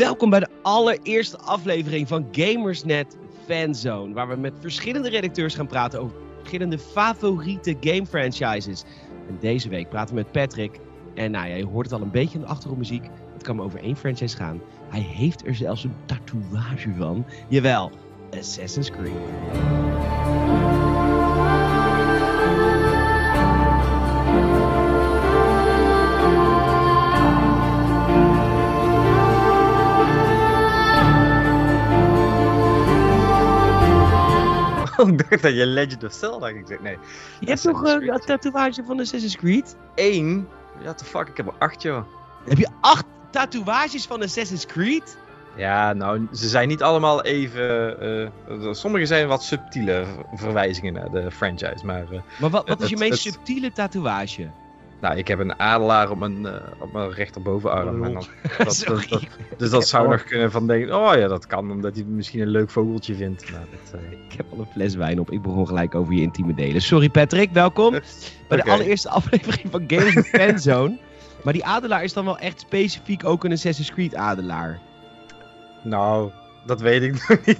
Welkom bij de allereerste aflevering van Gamersnet Fanzone, waar we met verschillende redacteurs gaan praten over verschillende favoriete game franchises. En deze week praten we met Patrick. En nou ja, je hoort het al een beetje in de achtergrondmuziek. Het kan maar over één franchise gaan. Hij heeft er zelfs een tatoeage van. Jawel, Assassin's Creed. ik dacht dat je Legend of Zelda ging zeggen. Nee. Je hebt toch uh, een tatoeage van Assassin's Creed? Eén? Ja, the fuck, ik heb er acht, joh. Heb je acht tatoeages van Assassin's Creed? Ja, nou, ze zijn niet allemaal even. Uh, sommige zijn wat subtiele verwijzingen naar de franchise. Maar, uh, maar wat, wat is je meest subtiele tatoeage? Nou, ik heb een adelaar op mijn, uh, op mijn rechterbovenarm. En dan, dat, dat, dat, dus dat zou nog kunnen van denken, oh ja, dat kan, omdat hij misschien een leuk vogeltje vindt. Nou, uh... Ik heb al een fles wijn op, ik begon gelijk over je intieme delen. Sorry Patrick, welkom bij de allereerste aflevering van Games Fanzone. maar die adelaar is dan wel echt specifiek ook een Assassin's Creed adelaar? Nou, dat weet ik nog niet.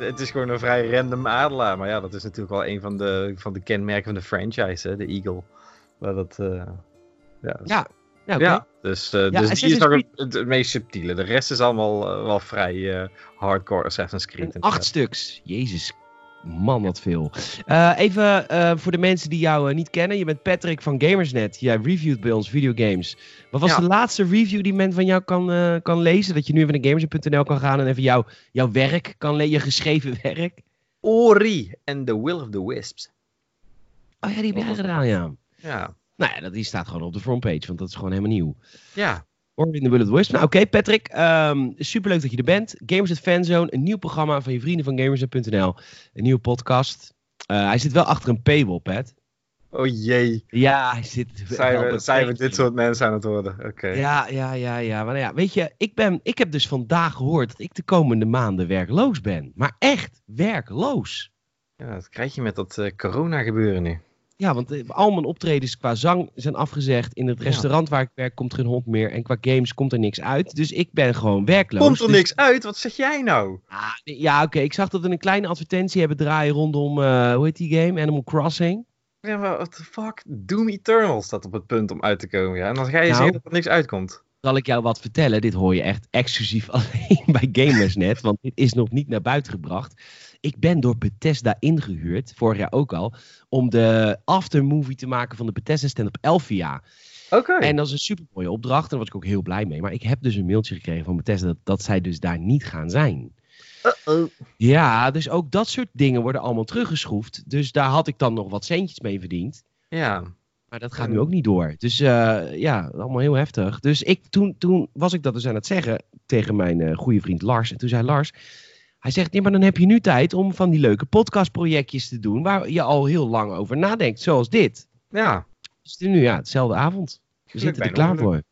Het is gewoon een vrij random adelaar. Maar ja, dat is natuurlijk wel een van de, van de kenmerken van de franchise, hè, de Eagle. Maar dat, uh, ja. Ja, ja, okay. ja, dus, uh, ja, dus die is nog het, het, meest subtiele. De rest is allemaal uh, wel vrij hardcore Assassin's Creed. En acht stuks. Jezus, man wat veel. even voor de mensen die jou niet kennen. Je bent Patrick van Gamersnet. Jij reviewt bij ons videogames. Wat was ja. de laatste review die men van jou kan, kan lezen? Dat je nu even naar gamers.nl kan gaan en even jou, jouw werk kan lezen, je geschreven werk. Ori and the Will of the Wisps. Oh ja, die heb jij gedaan, ja. Ja. Nou ja, dat, die staat gewoon op de frontpage, want dat is gewoon helemaal nieuw. Ja. Or in the Will of the Wisp. Nou, oké, okay, Patrick. Um, superleuk dat je er bent. Gamers at Fanzone, een nieuw programma van je vrienden van Gamers.nl. Een nieuwe podcast. Uh, hij zit wel achter een paywall, Pat. Oh jee. Ja, hij zit. Zijn we, zijn we dit soort mensen aan het worden? Oké. Ja, ja, ja, ja. Maar nou ja, weet je, ik, ben, ik heb dus vandaag gehoord dat ik de komende maanden werkloos ben. Maar echt werkloos. Ja, dat krijg je met dat uh, corona gebeuren nu. Ja, want eh, al mijn optredens qua zang zijn afgezegd. In het restaurant waar ik werk komt geen hond meer. En qua games komt er niks uit. Dus ik ben gewoon werkloos. Komt er dus... niks uit? Wat zeg jij nou? Ah, ja, oké. Okay. Ik zag dat we een kleine advertentie hebben draaien rondom, uh, hoe heet die game? Animal Crossing. Ja, maar what the fuck? Doom Eternal staat op het punt om uit te komen. Ja? En dan ga je nou, zeggen dat er niks uitkomt. Zal ik jou wat vertellen? Dit hoor je echt exclusief alleen bij Gamersnet. want dit is nog niet naar buiten gebracht. Ik ben door Bethesda ingehuurd, vorig jaar ook al, om de aftermovie te maken van de Bethesda stand-up Elfia. Oké. En dat is een super mooie opdracht, en daar was ik ook heel blij mee. Maar ik heb dus een mailtje gekregen van Bethesda dat, dat zij dus daar niet gaan zijn. Uh-oh. Ja, dus ook dat soort dingen worden allemaal teruggeschroefd. Dus daar had ik dan nog wat centjes mee verdiend. Ja. Maar dat gaat nu ook niet door. Dus uh, ja, allemaal heel heftig. Dus ik, toen, toen was ik dat dus aan het zeggen tegen mijn uh, goede vriend Lars. En toen zei Lars, hij zegt, nee, maar dan heb je nu tijd om van die leuke podcastprojectjes te doen waar je al heel lang over nadenkt, zoals dit. Ja. Dus nu ja, hetzelfde avond. We zitten er klaar voor.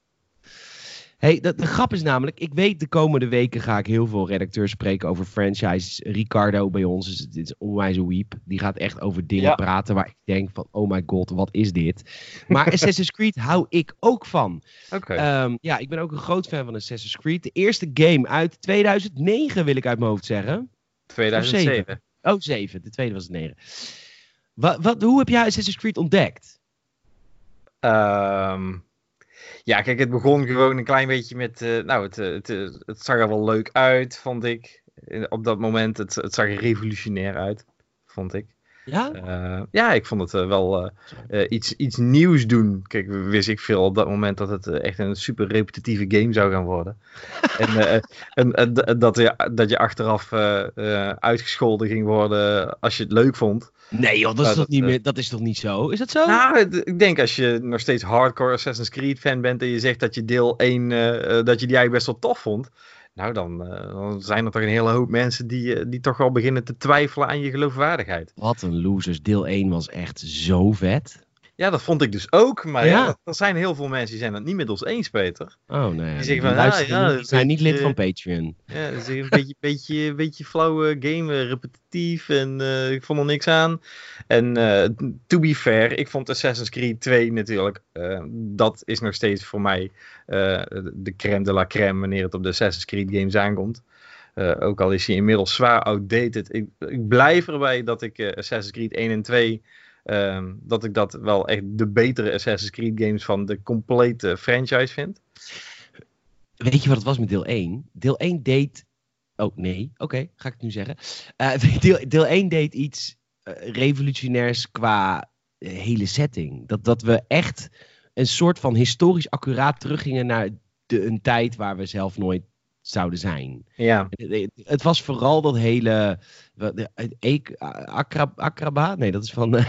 Hey, de, de, grap is namelijk, ik weet de komende weken ga ik heel veel redacteurs spreken over franchises. Ricardo bij ons is, is onwijs een weep. Die gaat echt over dingen ja. praten waar ik denk van, oh my god, wat is dit? Maar Assassin's Creed hou ik ook van. Okay. Um, ja, ik ben ook een groot fan van Assassin's Creed. De eerste game uit 2009 wil ik uit mijn hoofd zeggen. 2007. Oh, 7. De tweede was het 9. Wat, wat, hoe heb jij Assassin's Creed ontdekt? Um... Ja, kijk, het begon gewoon een klein beetje met. Uh, nou, het, het, het, zag er wel leuk uit, vond ik. Op dat moment, het, het zag er revolutionair uit, vond ik. Ja? Uh, ja, ik vond het uh, wel iets, iets nieuws doen. Kijk, wist ik veel op dat moment dat het echt een super repetitieve game zou gaan worden. en, en, en dat, je, dat je achteraf uitgescholden ging worden als je het leuk vond. Nee joh, dat is, toch dat, niet meer, dat is toch niet zo? Is dat zo? Nou, ik denk als je nog steeds hardcore Assassin's Creed fan bent en je zegt dat je deel 1, uh, dat je die eigenlijk best wel tof vond. Nou, dan, uh, dan zijn er toch een hele hoop mensen die, die toch wel beginnen te twijfelen aan je geloofwaardigheid. Wat een losers. Deel 1 was echt zo vet. Ja, dat vond ik dus ook. Maar ja, Ja. er zijn heel veel mensen die zijn het niet met ons eens, Peter. Oh nee. Die zeggen van, ja, niet, die zijn niet lid van Patreon. Ja, dat is een beetje, beetje, beetje flauwe game, eh, repetitief en eh, ik vond er niks aan. En eh, to be fair, ik vond Assassin's Creed 2 natuurlijk, dat is nog steeds voor mij de crème de la crème wanneer het op de Assassin's Creed games aankomt. Ook al is hij inmiddels zwaar outdated. Ik, ik blijf erbij dat ik Assassin's Creed 1 en 2, ehm, dat ik dat wel echt de betere Assassin's Creed games van de complete franchise vind. Weet je wat het was met deel 1? Deel 1 deed. Oh nee, oké, ga ik het nu zeggen. Eh, deel, deel 1 deed iets eh, revolutionairs qua eh, hele setting. Dat, dat we echt een soort van historisch accuraat teruggingen naar de, een tijd waar we zelf nooit zouden zijn. Ja, Het- was vooral dat hele. Akra- Akraba? Nee, dat is van.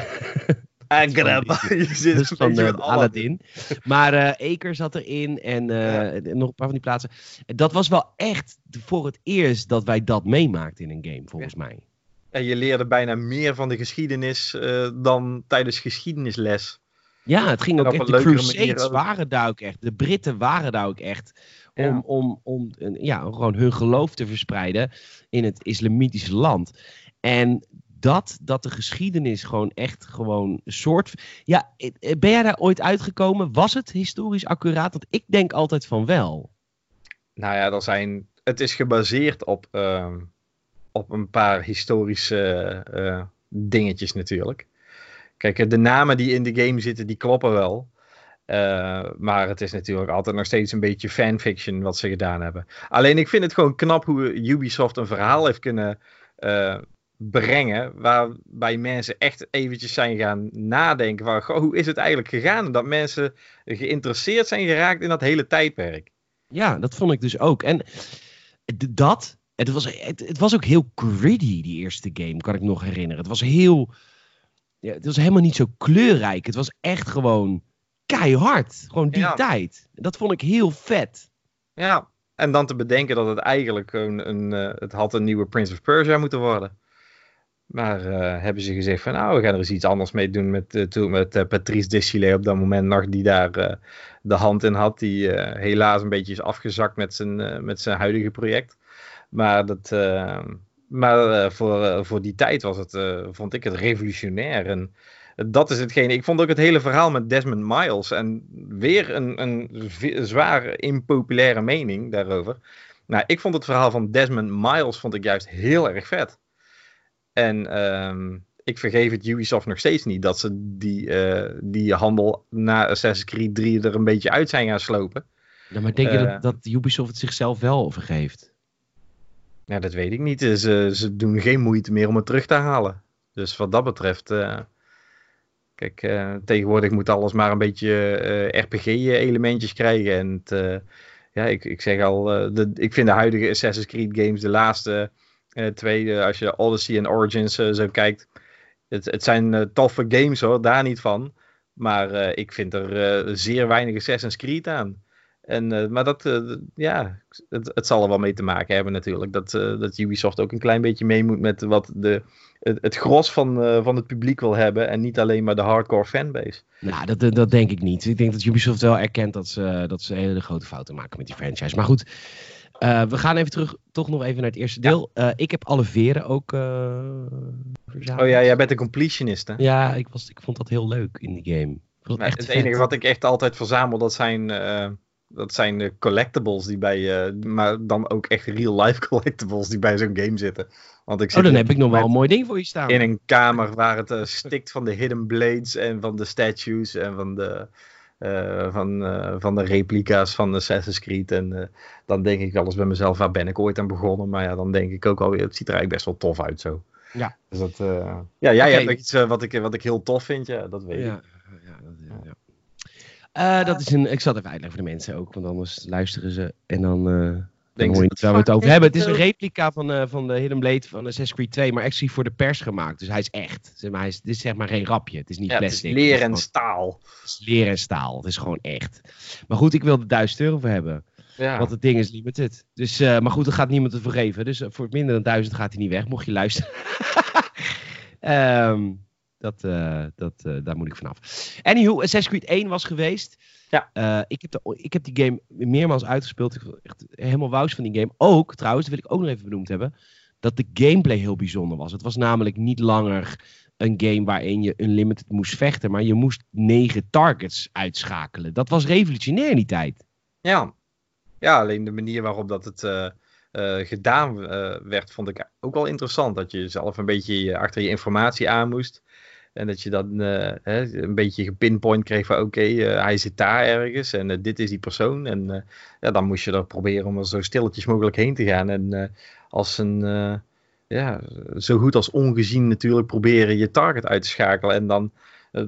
Agrabah. Je zit van eh, Aladdin. Maar eh Eker zat erin en eh, en nog een paar van die plaatsen. Dat was wel echt voor het eerst dat wij dat meemaakten in een game, volgens mij. En je leerde bijna meer van de geschiedenis dan tijdens geschiedenisles. Ja, het ging ook echt. De Crusades waren daar ook echt. De Britten waren daar ook echt. Om, Ja. om, om ja, gewoon hun geloof te verspreiden in het islamitische land. En dat, dat de geschiedenis gewoon echt gewoon een soort. Ja, eh, ben jij daar ooit uitgekomen? Was het historisch accuraat? Want ik denk altijd van wel. Nou ja, er zijn, het is gebaseerd op, ehm, op een paar historische eh, dingetjes natuurlijk. Kijk, de namen die in de game zitten, die kloppen wel. Eh, maar het is natuurlijk altijd nog steeds een beetje fanfiction wat ze gedaan hebben. Alleen ik vind het gewoon knap hoe Ubisoft een verhaal heeft kunnen eh, brengen. Waarbij mensen echt eventjes zijn gaan nadenken van goh, hoe is het eigenlijk gegaan? En dat mensen geïnteresseerd zijn geraakt in dat hele tijdperk. Ja, dat vond ik dus ook. En dat, het was, het, was ook heel gritty, die eerste game, kan ik nog herinneren. Het was heel, ja, het was helemaal niet zo kleurrijk. Het was echt gewoon keihard. Gewoon die Ja. tijd. Dat vond ik heel vet. Ja, en dan te bedenken dat het eigenlijk een, een eh, het had een nieuwe Prince of Persia moeten worden. Maar eh, hebben ze gezegd van nou, we gaan er eens iets anders mee doen met, eh, toen met Patrice Desilets op dat moment nog, die daar de hand in had. Die helaas een beetje is afgezakt met zijn, met zijn huidige project. Maar, dat, maar voor, voor die tijd was het, vond ik het revolutionair. En dat is hetgene. Ik vond ook het hele verhaal met Desmond Miles. En weer een, een zwaar impopulaire mening daarover. Nou, ik vond het verhaal van Desmond Miles vond ik juist heel erg vet. En ehm, ik vergeef het Ubisoft nog steeds niet dat ze die, eh, die handel na Assassin's Creed 3 er een beetje uit zijn gaan slopen. Ja, maar denk je Eh. dat, dat Ubisoft het zichzelf wel vergeeft? Ja, dat weet ik niet. Ze, ze doen geen moeite meer om het terug te halen. Dus wat dat betreft. eh, kijk, eh, tegenwoordig moet alles maar een beetje eh, RPG-elementjes krijgen. En eh, ja, ik, ik zeg al, eh, de, ik vind de huidige Assassin's Creed games, de laatste eh, twee, eh, als je Odyssey en Origins eh, zo kijkt. Het, het zijn eh, toffe games hoor, daar niet van. Maar eh, ik vind er eh, zeer weinig Assassin's Creed aan. En, eh, maar dat, eh, ja, het, het zal er wel mee te maken hebben natuurlijk. Dat, eh, dat Ubisoft ook een klein beetje mee moet met wat de, het, het gros van, van het publiek wil hebben. En niet alleen maar de hardcore fanbase. Nou, dat, dat, denk ik niet. Ik denk dat Ubisoft wel erkent dat ze, dat ze hele grote fouten maken met die franchise. Maar goed, we gaan even terug, toch nog even naar het eerste deel. Ik heb alle veren ook verzameld. Oh ja, jij bent een completionist hè? Ja, ik, was, ik vond dat heel leuk in die game. Vond het vet. enige wat ik echt altijd verzamel, dat zijn, dat zijn de collectibles die bij, eh, maar dan ook echt real-life collectibles die bij zo'n game zitten. Want ik Oh, zit dan op heb ik nog wel een mooi ding voor je staan. in een kamer waar het eh, stikt van de hidden blades en van de statues en van de, eh, van, van de replica's van Assassin's Creed. En dan denk ik wel eens bij mezelf, waar ben ik ooit aan begonnen? Maar ja, dan denk ik ook alweer, het ziet er eigenlijk best wel tof uit zo. Ja. Dus dat, ja, jij hebt iets wat, ik, wat ik heel tof vind, ja, dat weet ik. Ja, ja, dat, Eh, dat is een, ik zal het even uitleggen voor de mensen ook, want anders luisteren ze en dan, eh dan Denk hoor je niet waar we het over hebben. Het het is een replica van, eh, van de Hidden Blade van Assassin's Creed 2, maar exclusief voor de pers gemaakt. Dus hij is echt. Zeg maar, hij is, dit is zeg maar geen rapje. Het is niet Ja, het is plastic. leer Het en staal. het is leer en staal. Het is gewoon echt. Maar goed, ik wil er 1000 euro voor hebben. Ja. Want het ding is limited. Dus, eh, maar goed, er gaat niemand ervoor geven. Dus voor minder dan 1000 gaat hij niet weg, mocht je luisteren. Ehm, dat, eh, dat, eh, daar moet ik vanaf. Anywho, Assassin's Creed 1 was geweest. Ja. Eh, ik, heb de, ik heb die game meermaals uitgespeeld. Ik was echt helemaal wous van die game. Ook, trouwens, dat wil ik ook nog even benoemd hebben, dat de gameplay heel bijzonder was. Het was namelijk niet langer een game waarin je unlimited moest vechten, maar je moest negen targets uitschakelen. Dat was revolutionair in die tijd. Ja, ja alleen de manier waarop dat het gedaan werd, vond ik ook wel interessant. Dat je zelf een beetje achter je informatie aan moest. En dat je dan hè, een beetje gepinpoint kreeg van oké, hij zit daar ergens en dit is die persoon. En ja, dan moest je er proberen om er zo stilletjes mogelijk heen te gaan. En als een ja, zo goed als ongezien natuurlijk proberen je target uit te schakelen. En dan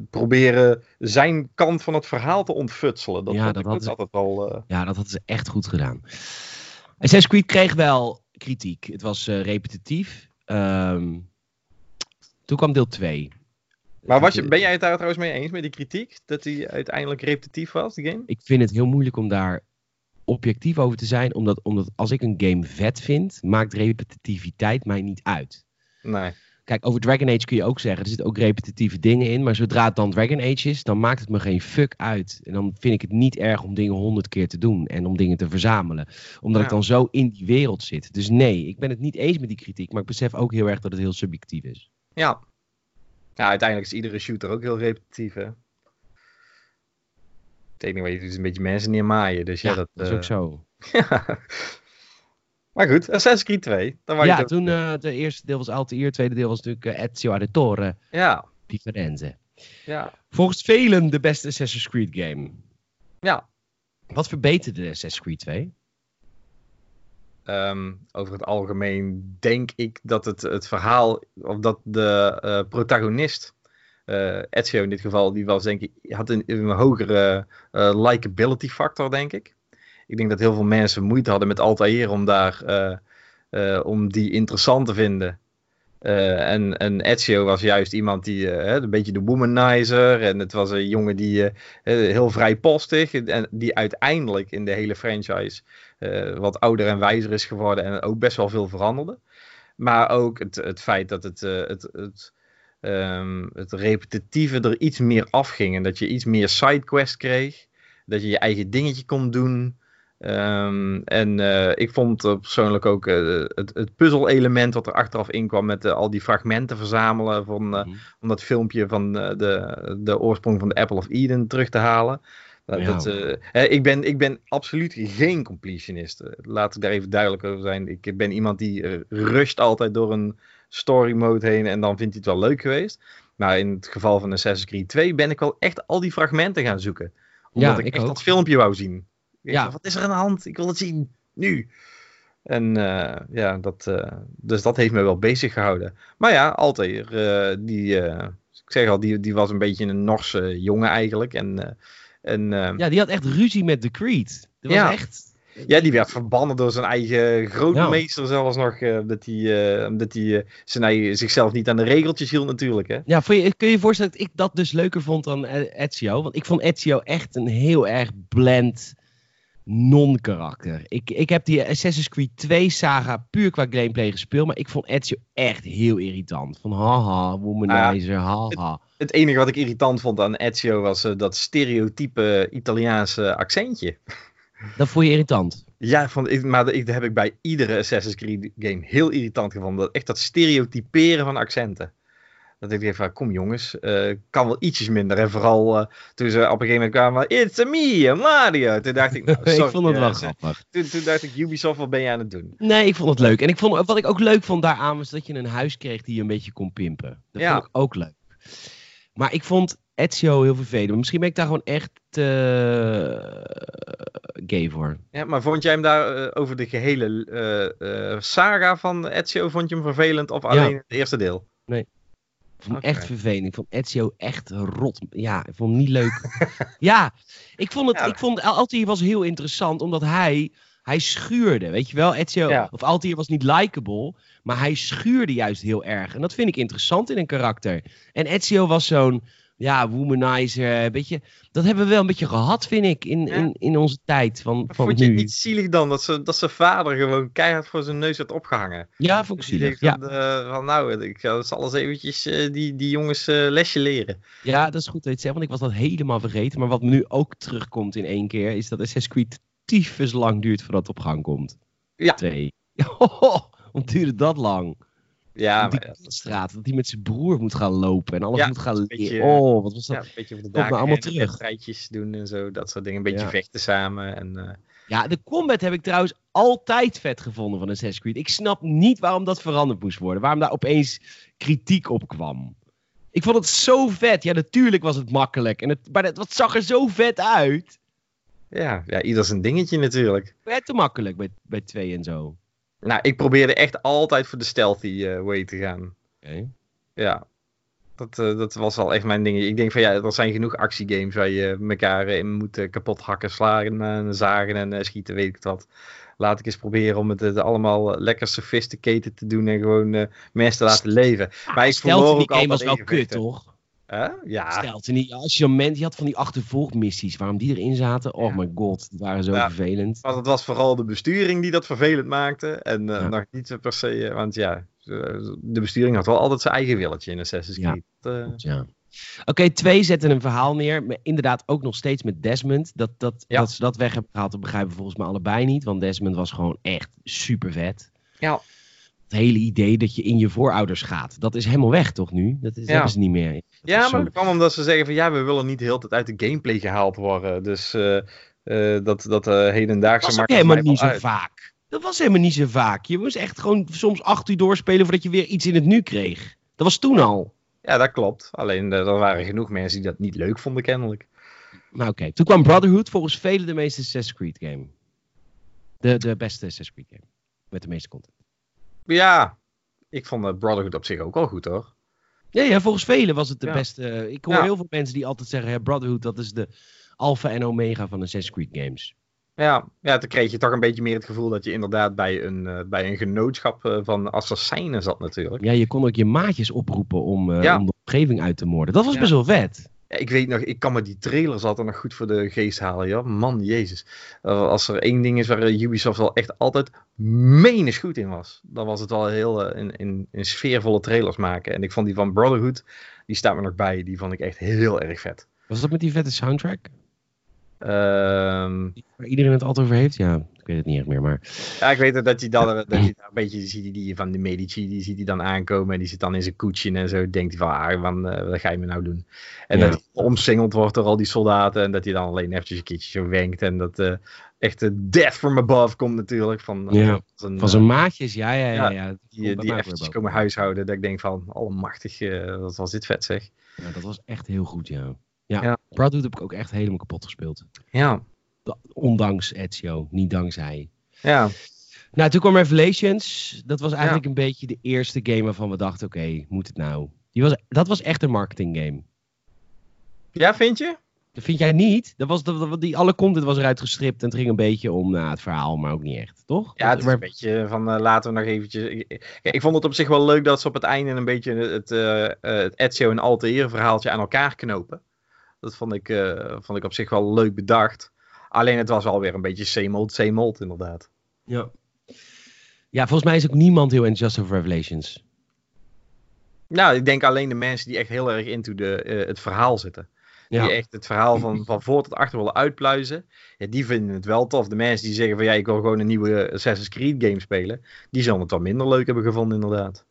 proberen zijn kant van het verhaal te ontfutselen. Dat, ja, dat had altijd. Uh... Ja, dat hadden ze echt goed gedaan. Assassin's Creed kreeg wel kritiek. Het was repetitief. Um, toen kwam deel 2. Maar was je, ben jij het daar trouwens mee eens met die kritiek? Dat hij uiteindelijk repetitief was, de game? Ik vind het heel moeilijk om daar objectief over te zijn. Omdat, omdat als ik een game vet vind, maakt repetitiviteit mij niet uit. Nee. Kijk, over Dragon Age kun je ook zeggen, er zitten ook repetitieve dingen in. Maar zodra het dan Dragon Age is, dan maakt het me geen fuck uit. En dan vind ik het niet erg om dingen honderd keer te doen en om dingen te verzamelen. Omdat Ja. ik dan zo in die wereld zit. Dus nee, ik ben het niet eens met die kritiek. Maar ik besef ook heel erg dat het heel subjectief is. Ja. Ja, uiteindelijk is iedere shooter ook heel repetitief, hè? Het enige wat je doet is een beetje mensen neermaaien. Dus ja, dat, is eh, ook zo. maar goed, Assassin's Creed 2. Dan wou je Ja, het toen uh, het eerste deel was Altair, het tweede deel was natuurlijk uh, Ezio Auditore Ja, di Firenze. ja, Volgens velen de beste Assassin's Creed game. ja. Wat verbeterde Assassin's Creed 2? Ehm, over het algemeen denk ik dat het, het verhaal, of dat de eh, protagonist, eh, Ezio in dit geval, die was denk ik, had een, een hogere eh, likability factor, denk ik. Ik denk dat heel veel mensen moeite hadden met Altair om daar, om die interessant te vinden. Eh, en, en Ezio was juist iemand die, eh, een beetje de womanizer. En het was een jongen die eh, heel vrijpostig. En die uiteindelijk in de hele franchise wat ouder en wijzer is geworden. En ook best wel veel veranderde. Maar ook het, het feit dat het, het, het, ehm, het repetitieve er iets meer afging. En dat je iets meer sidequest kreeg. Dat je je eigen dingetje kon doen. Ehm, en eh, ik vond persoonlijk ook eh, het, het puzzelelement wat er achteraf in kwam met eh, al die fragmenten verzamelen van, eh, Mhm. om dat filmpje van de, de oorsprong van de Apple of Eden terug te halen. Ja. dat, hè, ik, ben, ik ben absoluut geen completionist. Laat ik daar even duidelijk over zijn. Ik ben iemand die rusht altijd door een story mode heen en dan vindt hij het wel leuk geweest. Maar in het geval van Assassin's Creed 2 ben ik wel echt al die fragmenten gaan zoeken. Omdat Ja, ik, ik echt ook. dat filmpje wou zien. Ja. Wat is er aan de hand? Ik wil het zien. Nu. En eh, ja, dat, eh, dus dat heeft me wel bezig gehouden. Maar ja, Altair, eh, die, ik zeg al, die, die was een beetje een Norse jongen eigenlijk. En, en Ja, die had echt ruzie met de Creed. Dat was Ja. echt... ja, die werd verbannen door zijn eigen grootmeester zelfs nog. omdat hij, omdat hij zijn eigen, zichzelf niet aan de regeltjes hield natuurlijk. Hè? Ja, kun je je voorstellen dat ik dat dus leuker vond dan Ezio? Want ik vond Ezio echt een heel erg blend non-karakter. Ik, ik heb die Assassin's Creed 2 saga puur qua gameplay gespeeld, maar ik vond Ezio echt heel irritant. Van haha, womanizer, haha. Het enige wat ik irritant vond aan Ezio was eh, dat stereotype Italiaanse accentje. Dat vond je irritant. Ja, van, ik, maar dat heb ik bij iedere Assassin's Creed game heel irritant gevonden. Dat, echt dat stereotyperen van accenten. Dat ik dacht van, kom jongens, eh, kan wel ietsjes minder. En vooral eh, toen ze op een gegeven moment kwamen, it's a me, Mario. Toen dacht ik, nou, sorry, ik vond het wel eh, grappig. Toen, toen dacht ik, Ubisoft, wat ben je aan het doen? Nee, ik vond het leuk. En ik vond, wat ik ook leuk vond daaraan was dat je een huis kreeg die je een beetje kon pimpen. Dat Ja. vond ik ook leuk. Maar ik vond Ezio heel vervelend. Misschien ben ik daar gewoon echt gay voor. Ja, maar vond jij hem daar over de gehele eh, eh, saga van Ezio, vond je hem vervelend of alleen het eerste deel? Ik vond echt vervelend. Ik vond Ezio echt rot. Ja, ik vond hem niet leuk. ja, ik vond het. Ja. Ik vond Altair was heel interessant omdat hij. Hij schuurde, weet je wel? Ezio, Ja. of Altair was niet likable, maar hij schuurde juist heel erg. En dat vind ik interessant in een karakter. En Ezio was zo'n ja, womanizer, een beetje, dat hebben we wel een beetje gehad, vind ik, in, Ja. in, in onze tijd van, Maar van vond je het niet zielig dan dat, ze, dat zijn vader gewoon keihard voor zijn neus werd opgehangen? Ja, vond ik Dus zielig. Ja. van, eh, van nou, ik zal eens eventjes eh, die, die jongens eh, lesje leren. ja, dat is goed dat je zegt, want ik was dat helemaal vergeten. Maar wat nu ook terugkomt in één keer, is dat Assassin's Creed tyfus lang duurt voordat het op gang komt. Ja. Twee. Wat duurde dat lang? Ja, die maar, ja, straat, dat hij met zijn broer moet gaan lopen en alles Ja, moet gaan leren. oh, wat was dat? ja, een beetje de dagen allemaal terug. wedstrijdjes doen en zo, dat soort dingen. Een beetje vechten samen. En, eh, Ja, de combat heb ik trouwens altijd vet gevonden van Assassin's Creed. Ik snap niet waarom dat veranderd moest worden. Waarom daar opeens kritiek op kwam. Ik vond het zo vet. Ja, natuurlijk was het makkelijk. En het, maar het, wat zag er zo vet uit. ja, ja, ieder zijn dingetje natuurlijk. Werd te makkelijk bij, bij twee en zo. Nou, ik probeerde echt altijd voor de stealthy eh, way te gaan. Oké. Ja. Dat, eh, dat was al echt mijn ding. Ik denk van ja, er zijn genoeg actiegames waar je elkaar in moet eh, kapot hakken, slagen, en zagen en schieten, weet ik wat. Laat ik eens proberen om het, allemaal lekker sophisticated te doen en gewoon mensen te laten leven. Maar ik verloor die ook game was wel kut, toch? Hè? Ja, Stelt niet. Als je, moment, je had van die achtervolgmissies, waarom die erin zaten. Oh Ja. my god, die waren zo Ja. vervelend. want het was vooral de besturing die dat vervelend maakte. En eh, Ja. nog niet per se, eh, want ja, eh, de besturing had wel altijd zijn eigen willetje in Assassin's Ja. Creed. Eh, Ja. Oké, twee zetten een verhaal neer. Maar inderdaad ook nog steeds met Desmond. Dat, dat, Ja. dat ze dat weg hebben gehaald, dat begrijpen we volgens mij allebei niet. Want Desmond was gewoon echt super vet. Ja. Het hele idee dat je in je voorouders gaat. Dat is helemaal weg toch nu? Dat is, Ja. hebben ze niet meer. Dat Ja, was maar dat kwam omdat ze zeggen van ja, we willen niet de hele tijd uit de gameplay gehaald worden. Dus eh, eh, dat, dat Dat hedendaagse was maakt er helemaal niet zo uit. vaak. Dat was helemaal niet zo vaak. Je moest echt gewoon soms acht uur doorspelen voordat je weer iets in het nu kreeg. Dat was toen al. Ja, dat klopt. Alleen er waren genoeg mensen die dat niet leuk vonden kennelijk. Nou oké, toen kwam Brotherhood volgens velen de meeste Assassin's Creed game. De, de beste Assassin's Creed game. Met de meeste content. Ja, ik vond eh, Brotherhood op zich ook wel goed hoor. Ja, ja, volgens velen was het de Ja. beste. Ik hoor Ja. heel veel mensen die altijd zeggen: Brotherhood, dat is de alpha en omega van Assassin's Creed games. Ja, ja, toen kreeg je toch een beetje meer het gevoel dat je inderdaad bij een, eh, bij een genootschap eh, van assassijnen zat natuurlijk. Ja, je kon ook je maatjes oproepen om, eh, Ja. om de omgeving uit te moorden. Dat was Ja. best wel vet. Ik weet nog, ik kan me die trailers altijd nog goed voor de geest halen, ja. Man, jezus. Eh, als er één ding is waar Ubisoft wel echt altijd menens goed in was, dan was het wel heel eh, in, in, in sfeervolle trailers maken. En ik vond die van Brotherhood, die staat me nog bij, die vond ik echt heel erg vet. Was dat met die vette soundtrack? Ehm, Waar iedereen het altijd over heeft? Ja, ik weet het niet echt meer. Maar ja, ik weet dat hij dan dat daar een beetje ziet, die- die van de Medici, die ziet hij dan aankomen en die zit dan in zijn koetsje en zo. Denkt hij van, ah, van, eh, wat ga je me nou doen? En Ja. dat hij omsingeld wordt door al die soldaten en dat hij dan alleen eventjes een keertje zo wenkt en dat eh echt de death from above komt natuurlijk. Van, Ja, van, van zijn maatjes, ja, ja, ja. ja, die, die eventjes komen huishouden. Dat ik denk van, allemachtig, eh wat was dit vet zeg. Ja, dat was echt heel goed, ja. Ja, Ja. Brotherhood heb ik ook echt helemaal kapot gespeeld. Ja, Da- Ondanks Ezio, niet dankzij. ja. Nou, toen kwam Revelations. Dat was eigenlijk een beetje de eerste game waarvan we dachten, oké, moet het nou? Die was, dat was echt een marketing game. Ja, vind je? Dat vind jij niet? Dat was, dat, die, alle content was eruit gestript en het ging een beetje om nou, het verhaal, maar ook niet echt, toch? Ja, het is Maar- een beetje van eh, laten we nog eventjes. Ik, vond het op zich wel leuk dat ze op het einde een beetje het, eh, het Ezio en Altair verhaaltje aan elkaar knopen. Dat vond ik, eh, vond ik op zich wel leuk bedacht. Alleen het was alweer een beetje same old, same old inderdaad. Ja. ja, volgens mij is ook niemand heel enthousiast over Revelations. Nou, ik denk alleen de mensen die echt heel erg into de, eh, het verhaal zitten. Ja. Die echt het verhaal van, van voor tot achter willen uitpluizen. Ja, die vinden het wel tof. De mensen die zeggen van ja, ik wil gewoon een nieuwe Assassin's Creed game spelen. Die zullen het wel minder leuk hebben gevonden inderdaad.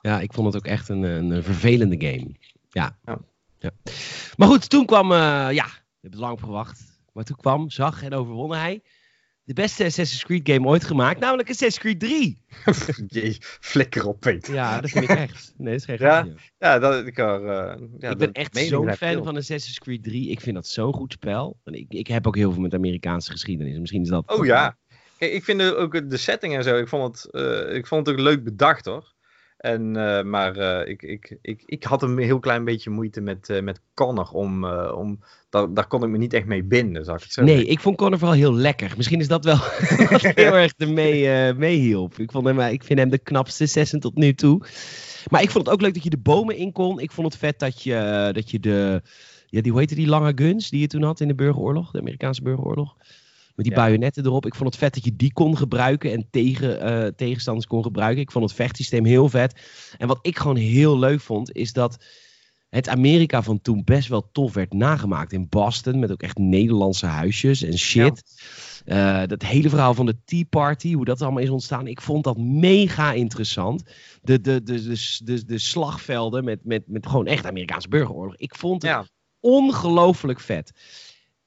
Ja, ik vond het ook echt een, een, een vervelende game. Ja. Ja. Ja. Maar goed, toen kwam, eh, ja, we hebben het lang op gewacht. Maar toen kwam, zag en overwon hij de beste Assassin's Creed game ooit gemaakt, namelijk Assassin's Creed 3. Jee, flikker op, Peter. Ja, dat vind ik echt. Nee, dat is geen Ja. Ja, dat ik er, eh, ja, ik ben echt zo'n fan veel. van Assassin's Creed 3. Ik vind dat zo'n goed spel. En ik, ik heb ook heel veel met Amerikaanse geschiedenis. Misschien is dat... Oh ja. Kijk, ik vind ook de setting en zo, ik vond het, eh, ik vond het ook leuk bedacht hoor. En, eh, maar eh, ik, ik, ik, ik had een heel klein beetje moeite met, eh, met Connor om, om daar, daar kon ik me niet echt mee binden, zou ik het zo Nee, zeggen. ik vond Connor vooral heel lekker. Misschien is dat wel wat heel erg ermee eh meehielp. Ik, vond hem, ik vind hem de knapste Assassin tot nu toe. Maar ik vond het ook leuk dat je de bomen in kon. Ik vond het vet dat je, dat je de... Ja, die, hoe heette die lange guns die je toen had in de burgeroorlog? De Amerikaanse burgeroorlog. Met die Ja. bajonetten erop. Ik vond het vet dat je die kon gebruiken en tegen eh, tegenstanders kon gebruiken. Ik vond het vechtsysteem heel vet. En wat ik gewoon heel leuk vond, is dat het Amerika van toen best wel tof werd nagemaakt. In Boston, met ook echt Nederlandse huisjes en shit. Eh, dat hele verhaal van de Tea Party, hoe dat allemaal is ontstaan. Ik vond dat mega interessant. De, de, de, de, de, de slagvelden met, met, met gewoon echt Amerikaanse burgeroorlog. Ik vond het Ja, ongelooflijk vet.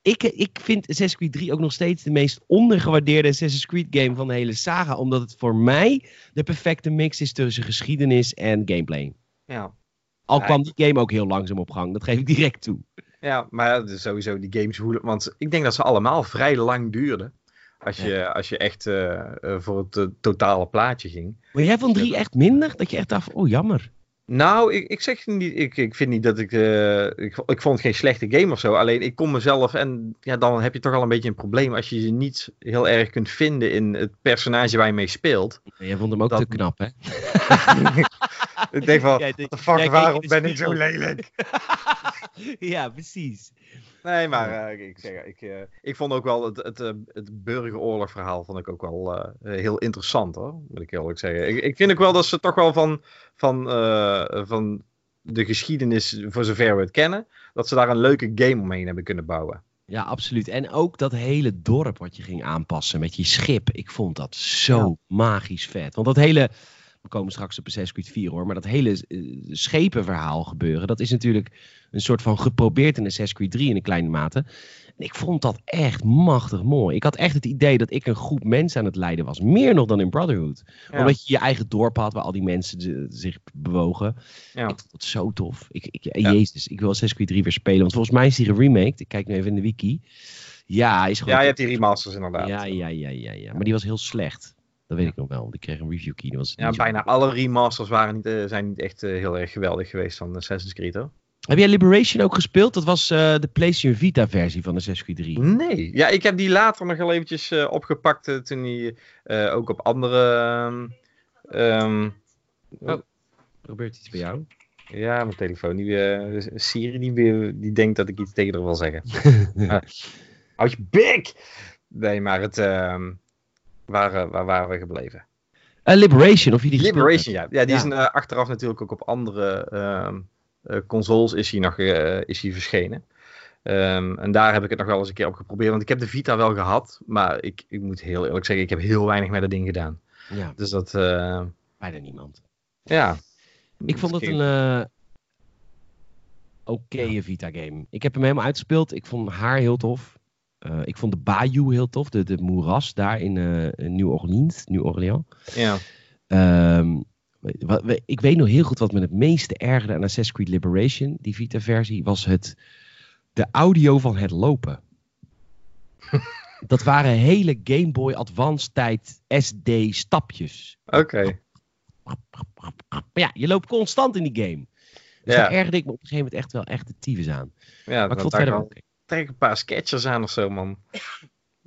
Ik, ik vind Assassin's Creed 3 ook nog steeds de meest ondergewaardeerde Assassin's Creed game van de hele saga. Omdat het voor mij de perfecte mix is tussen geschiedenis en gameplay. ja. Al Ja, kwam die game ook heel langzaam op gang, dat geef ik direct toe. Ja, maar dus sowieso die games hoe, want ik denk dat ze allemaal vrij lang duurden. Als je, als je echt eh, eh, voor het eh, totale plaatje ging. Maar jij vond 3 echt minder? Dat je echt dacht, van, oh jammer. Nou, ik, ik zeg niet, ik, ik vind niet dat ik, eh, ik, ik vond het geen slechte game of zo. Alleen ik kon mezelf en ja, dan heb je toch al een beetje een probleem als je je niet heel erg kunt vinden in het personage waar je mee speelt. Jij vond hem ook Dat- te knap, hè? ik denk van, what the fuck, waarom de ben ik zo lelijk? ja, precies. Nee, maar eh, ik, zeg, ik, eh, ik vond ook wel het, het, eh, het burgeroorlogverhaal vond ik ook wel heel interessant hoor, moet ik eerlijk zeggen. Ik, ik vind ook wel dat ze toch wel van, van, van de geschiedenis, voor zover we het kennen, dat ze daar een leuke game omheen hebben kunnen bouwen. Ja, absoluut. En ook dat hele dorp wat je ging aanpassen met je schip. Ik vond dat zo magisch vet. Want dat hele... We komen straks op Assassin's Creed 4 hoor. Maar dat hele eh, schepenverhaal gebeuren. Dat is natuurlijk een soort van geprobeerd in Assassin's Creed 3 in een kleine mate. En ik vond dat echt machtig mooi. Ik had echt het idee dat ik een groep mensen aan het leiden was. Meer nog dan in Brotherhood. Ja. Omdat je je eigen dorp had waar al die mensen zich bewogen. Ja. Ik vond dat zo tof. Ik, ik, Ja. Jezus, ik wil Assassin's Creed 3 weer spelen. Want volgens mij is die geremaked. Ik kijk nu even in de wiki. Ja, hij is gewoon... Ja, je hebt die remasters inderdaad. ja, ja, ja, ja, ja. Maar die was heel slecht. Dat weet ik nog wel. Ik kreeg een review key. Was Ja, zo- bijna alle remasters waren niet, eh, zijn niet echt eh, heel erg geweldig geweest van Assassin's Creed hoor. Heb jij Liberation ook gespeeld? Dat was eh, de PlayStation Vita versie van Creed 3. Nee, ja, ik heb die later nog wel eventjes eh, opgepakt eh, toen die eh, ook op andere... ehm, ehm, Er gebeurt iets bij jou? Ja, mijn telefoon. Die, eh, Siri die, weer- die denkt dat ik iets tegen haar wil zeggen. Ah, Houd je bek! Nee, maar het... ehm, waar, eh, waar waren we gebleven? Eh, Liberation, of je die Liberation, ja. Ja, die Ja. is een, eh, achteraf natuurlijk ook op andere ehm, eh, consoles is hij nog is hij verschenen. Ehm, en daar heb ik het nog wel eens een keer op geprobeerd. Want ik heb de Vita wel gehad. Maar ik, ik moet heel eerlijk zeggen, ik heb heel weinig met dat ding gedaan. Ja, Dus dat, bijna niemand. ja. Ik vond het een oké Vita game. Ik heb hem helemaal uitgespeeld. Ik vond haar heel tof. Eh, ik vond de Bayou heel tof. De, de moeras daar in in New Orleans. New Orleans. Ja, Ehm, wat, ik weet nog heel goed wat me het meeste ergerde aan Assassin's Creed Liberation, die Vita-versie, was het de audio van het lopen. dat waren hele Game Boy Advance tijd SD stapjes. oké. Ja, je loopt constant in die game. Dus Ja. daar ergerde ik me op een gegeven moment echt wel echt de tyfus aan. Ja, Maar ik vond verder wel. Trek een paar sketchers aan of zo, man.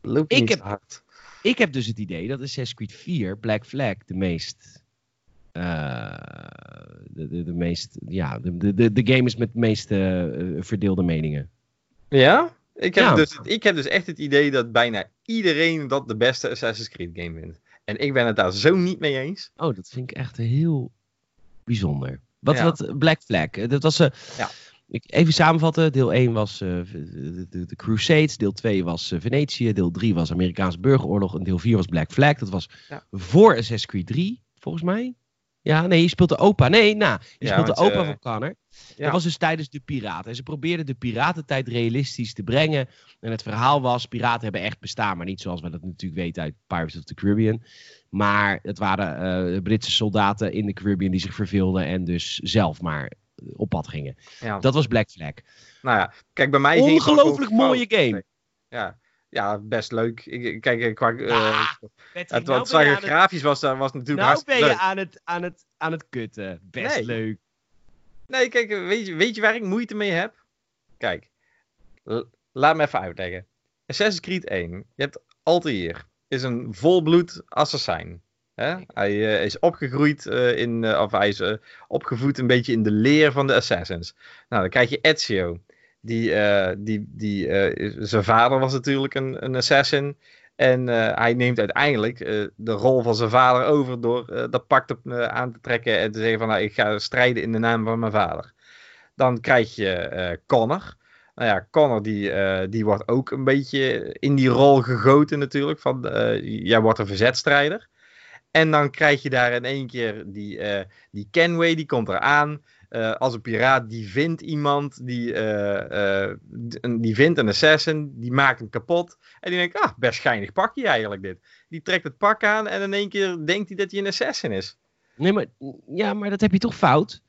Loop Ik heb- hard. Ik heb dus het idee dat Assassin's Creed 4, Black Flag, de meest... eh, de, de, de meest... Ja, de, de, de, game is met de meeste eh, verdeelde meningen. Ja? Ik heb, Ja. Dus, ik heb dus echt het idee dat bijna iedereen dat de beste Assassin's Creed game vindt. En ik ben het daar zo niet mee eens. Oh, dat vind ik echt heel bijzonder. Wat, Ja. wat Black Flag, eh, dat was... eh Ja. Ik, even samenvatten, deel 1 was eh, de, de, de Crusades, deel 2 was eh, Venetië, deel 3 was Amerikaanse burgeroorlog en deel 4 was Black Flag. Dat was Ja. voor Assassin's Creed 3, volgens mij. Ja, nee, je speelt de opa. Nee, nou, je Ja, speelt de opa eh, van Connor. ja. Dat was dus tijdens de piraten. En ze probeerden de piratentijd realistisch te brengen. En het verhaal was, piraten hebben echt bestaan. Maar niet zoals we dat natuurlijk weten uit Pirates of the Caribbean. Maar het waren Britse soldaten in de Caribbean die zich verveelden. En dus zelf maar op pad gingen. Ja. Dat was Black Flag. Nou ja, kijk, bij mij Ongelooflijk mooie fout. game. Ja, ja best leuk. Ik, kijk, eh, qua, eh, Ah, Patrick, het, nou wat het- grafisch was, dat was natuurlijk Nou ben je leuk. aan het, aan, het, aan het kutten. Best Nee. leuk. Nee, kijk, eh, weet je, weet je waar ik moeite mee heb? Kijk, laat me even uitleggen. Assassin's Creed 1, je hebt Altair, is een volbloed assassin. Hè? Hij uh, is opgegroeid uh, in, uh, of hij is opgevoed een beetje in de leer van de Assassins. Nou, dan krijg je Ezio. Die, die, die, zijn vader was natuurlijk een, een assassin. En hij neemt uiteindelijk de rol van zijn vader over door dat pak aan te trekken en te zeggen van nou, ik ga strijden in de naam van mijn vader. Dan krijg je Connor. Nou ja, Connor die, die wordt ook een beetje in die rol gegoten natuurlijk. Van, jij wordt een verzetstrijder. En dan krijg je daar in één keer die, uh, die Kenway, die komt eraan. Uh, als een piraat, die vindt iemand, die, uh, die vindt een assassin, die maakt hem kapot. En die denkt, ah, best schijnig pakje eigenlijk dit. Die trekt het pak aan en in één keer denkt hij dat hij een assassin is. Nee, maar, ja, maar dat heb je toch fout?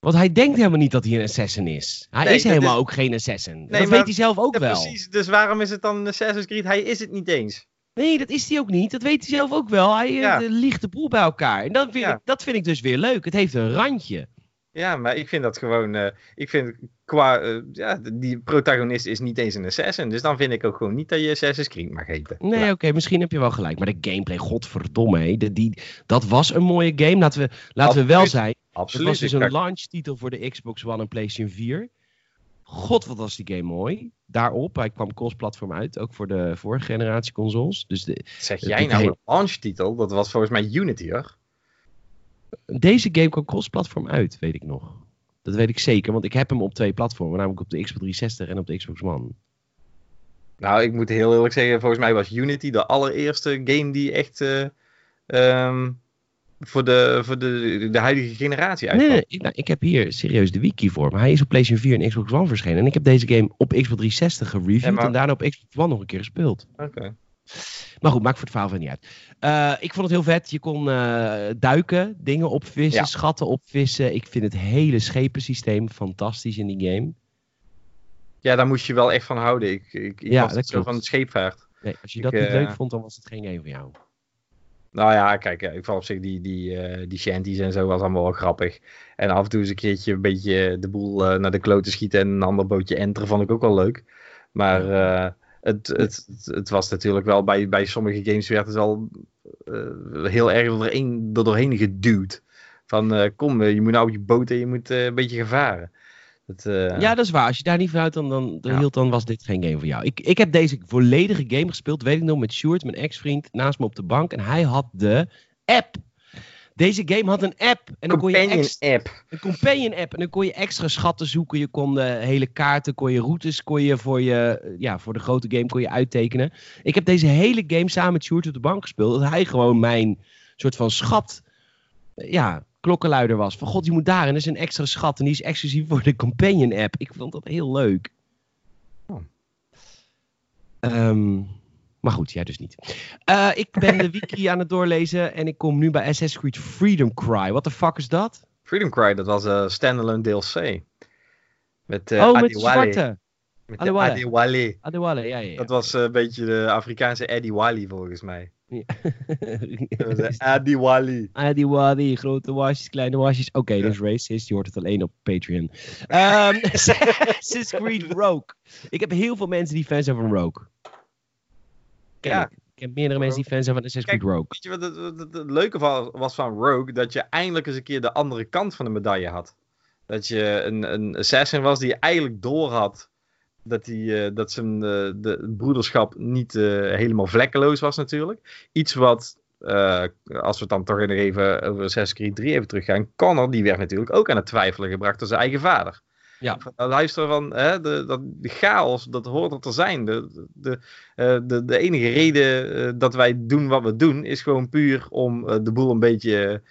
Want hij denkt helemaal niet dat hij een assassin is. Hij is helemaal ook geen assassin. Nee, dat weet hij zelf ook wel. Precies, dus waarom is het dan een Assassin's Creed? Hij is het niet eens. Nee, dat is hij ook niet. Dat weet hij zelf ook wel. Hij ja. uh, liegt de boel bij elkaar. En dat vind, ik, dat vind ik dus weer leuk. Het heeft een randje. Ja, maar ik vind dat gewoon. Uh, ik vind qua. Uh, ja, die protagonist is niet eens een assassin. Dus dan vind ik ook gewoon niet dat je Assassin's Creed mag heten. Nee, oké, misschien heb je wel gelijk. Maar de gameplay, godverdomme. De, die, dat was een mooie game. Laten we, laten we wel zijn. Absoluut. Het was dus een launch-titel voor de Xbox One en PlayStation 4. God, wat was die game mooi. Daarop, hij kwam cross-platform uit, ook voor de vorige generatie consoles. Dus de, zeg jij nou een launch-titel? Dat was volgens mij Unity, hoor. Deze game kwam cross-platform uit, weet ik nog. Dat weet ik zeker, want ik heb hem op twee platformen, namelijk op de Xbox 360 en op de Xbox One. Nou, ik moet heel eerlijk zeggen, volgens mij was Unity de allereerste game die echt uh, um, voor de, voor de, de huidige generatie uitkwam. Nee, nou, ik, heb hier serieus de wiki voor. Maar hij is op PlayStation 4 en Xbox One verschenen. En ik heb deze game op Xbox 360 gereviewd en daarna op Xbox One nog een keer gespeeld. Oké. Maar goed, maakt voor het verhaal van niet uit. Uh, ik vond het heel vet. Je kon uh, duiken, dingen opvissen, ja. schatten opvissen. Ik vind het hele schepensysteem fantastisch in die game. Ja, daar moest je wel echt van houden. Ik, ik, ik ja, was zo van het scheepvaart. Nee, als je ik, dat niet uh, leuk vond, dan was het geen game voor jou. Nou ja, kijk, ik vond op zich die, die, uh, die shanties en zo was allemaal wel grappig. En af en toe eens een keertje een beetje de boel uh, naar de kloten schieten en een ander bootje enteren vond ik ook wel leuk. Maar uh, het, het, het, was natuurlijk wel, bij, bij sommige games werd het al heel erg er, een, er doorheen geduwd. Van kom, je moet nou op je boot en je moet een beetje gevaren. Uh... Ja, dat is waar. Als je daar niet vanuit dan, dan, dan, ja. hield, dan was dit geen game voor jou. Ik, ik heb deze volledige game gespeeld, weet ik nog, met Sjoerd, mijn ex-vriend, naast me op de bank. En hij had de app. Deze game had een app. En dan companion kon je extra, app. Een companion app. En dan kon je extra schatten zoeken. Je kon de hele kaarten, kon je routes, kon je voor, je, ja, voor de grote game kon je uittekenen. Ik heb deze hele game samen met Sjoerd op de bank gespeeld. Dat hij gewoon mijn soort van schat ja, klokkenluider was. Van god, je moet daar en er is een extra schat en die is exclusief voor de Companion app. Ik vond dat heel leuk. Oh. Um, maar goed, jij dus niet. Uh, ik ben de wiki aan het doorlezen en ik kom nu bij Assassin's Creed Freedom Cry. What the fuck is dat? Freedom Cry, dat was een standalone DLC. Met, uh, oh, met de zwarte. Met Adewale. Adewale. Adewale, ja, ja, ja. Dat was uh, een beetje de Afrikaanse Eddie Wiley volgens mij. Adi Wally. Adi Wally, grote wasjes, kleine wasjes. Oké, okay, ja. dat is racist. Je hoort het alleen op Patreon. Um, Assassin's Creed Rogue. Ik heb heel veel mensen die fans zijn van Rogue. Ken ja. Ik. ik heb meerdere mensen die fans zijn van Assassin's Creed Rogue. Weet je wat het, het, het, het leuke was van Rogue? Dat je eindelijk eens een keer de andere kant van de medaille had. Dat je een, een assassin was die eigenlijk door had dat, hij, uh, dat zijn uh, de broederschap niet uh, helemaal vlekkeloos was natuurlijk. Iets wat, als we dan toch nog even over Assassin's Creed 3 even teruggaan. Connor, die werd natuurlijk ook aan het twijfelen gebracht door zijn eigen vader. Ja. Luister van, hè, de, dat, de chaos, dat hoort er te zijn. De, de, de, de enige reden dat wij doen wat we doen, is gewoon puur om de boel een beetje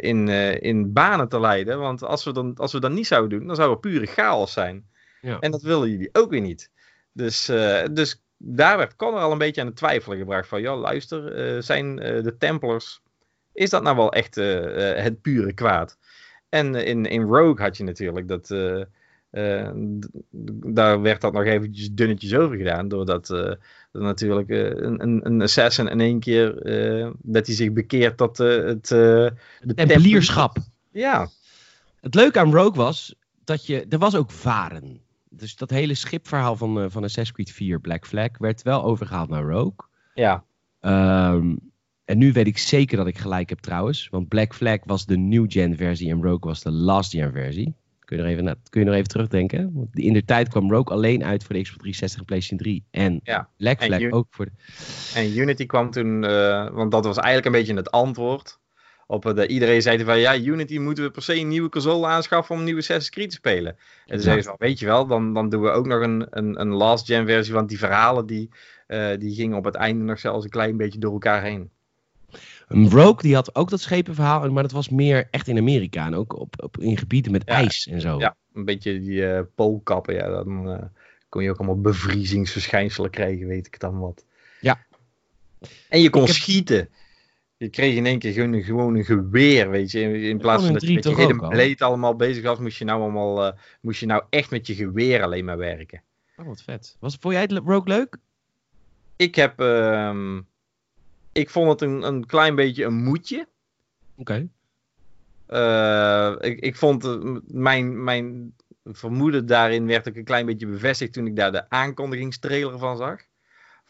in, in banen te leiden. Want als we, dan, als we dat niet zouden doen, dan zou er pure chaos zijn. Ja. En dat willen jullie ook weer niet. Dus, uh, dus daar werd Connor al een beetje aan het twijfelen gebracht. Van, ja, luister, uh, zijn uh, de Templars, is dat nou wel echt het pure kwaad? En in, in Rogue had je natuurlijk dat, daar werd dat nog eventjes dunnetjes over gedaan. Doordat er natuurlijk een, een, een assassin in één keer, dat hij zich bekeert tot het... de Tempelierschap. Ja. Het leuke aan Rogue was, dat je, er was ook varen dus dat hele schipverhaal van, uh, van Assassin's Creed 4 Black Flag werd wel overgehaald naar Rogue. Ja. Um, En nu weet ik zeker dat ik gelijk heb trouwens. Want Black Flag was de new gen versie en Rogue was de last gen versie. Kun je nog even, kun je nog even terugdenken? Want in de tijd kwam Rogue alleen uit voor de Xbox 360 en PlayStation 3. En Ja. Black Flag ook voor de... En Unity kwam toen, eh, want dat was eigenlijk een beetje het antwoord. Op eh, iedereen zei van ja, Unity moeten we per se een nieuwe console aanschaffen om een nieuwe Assassin's Creed te spelen. En toen zeiden ze van, weet je wel, dan, dan doen we ook nog een, een, een last gen versie, want die verhalen die, eh, die gingen op het einde nog zelfs een klein beetje door elkaar heen. Een Rogue die had ook dat schepenverhaal, maar dat was meer echt in Amerika. En ook op, op, in gebieden met Ja. ijs en zo. Ja, een beetje die eh, poolkappen, ja, dan kon je ook allemaal bevriezingsverschijnselen krijgen, weet ik dan wat. Ja. En je kon Ik heb- schieten. Je kreeg in één keer gewoon een, gewoon een geweer, weet je. In, in plaats van dat je met je hele bleed allemaal bezig was, moest je nou allemaal, eh, moest je nou echt met je geweer alleen maar werken. Oh, wat vet. Was, vond jij het Rogue leuk? Ik heb, ehm, ik vond het een, een klein beetje een moedje. Oké. Eh, ik, ik vond eh, mijn, mijn vermoeden daarin werd ook een klein beetje bevestigd toen ik daar de aankondigingstrailer van zag.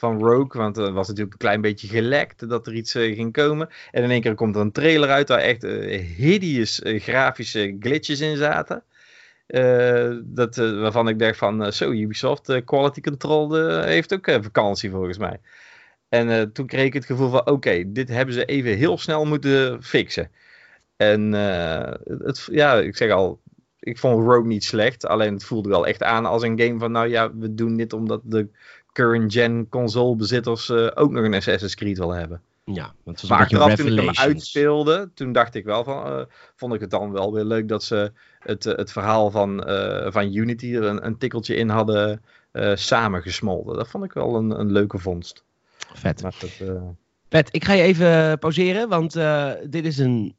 Van Rogue, want er was natuurlijk een klein beetje gelekt dat er iets eh, ging komen. En in één keer komt er een trailer uit waar echt eh, hideous eh, grafische glitches in zaten. Eh, dat, eh, waarvan ik dacht van, eh, zo, Ubisoft eh, Quality Control eh, heeft ook eh, vakantie volgens mij. En eh, toen kreeg ik het gevoel van, oké, dit hebben ze even heel snel moeten fixen. En eh, het, ja, ik zeg al, ik vond Rogue niet slecht. Alleen het voelde wel echt aan als een game van, nou ja, we doen dit omdat de current gen consolebezitters eh ook nog een Assassin's Creed willen hebben. Ja, want het was Maar achteraf toen ik hem uitspeelde, toen dacht ik wel van, eh, vond ik het dan wel weer leuk dat ze het, eh, het verhaal van, van Unity er een, een tikkeltje in hadden samengesmolten. Dat vond ik wel een, een leuke vondst. Vet. Dat, Pet, ik ga je even pauzeren, want dit is een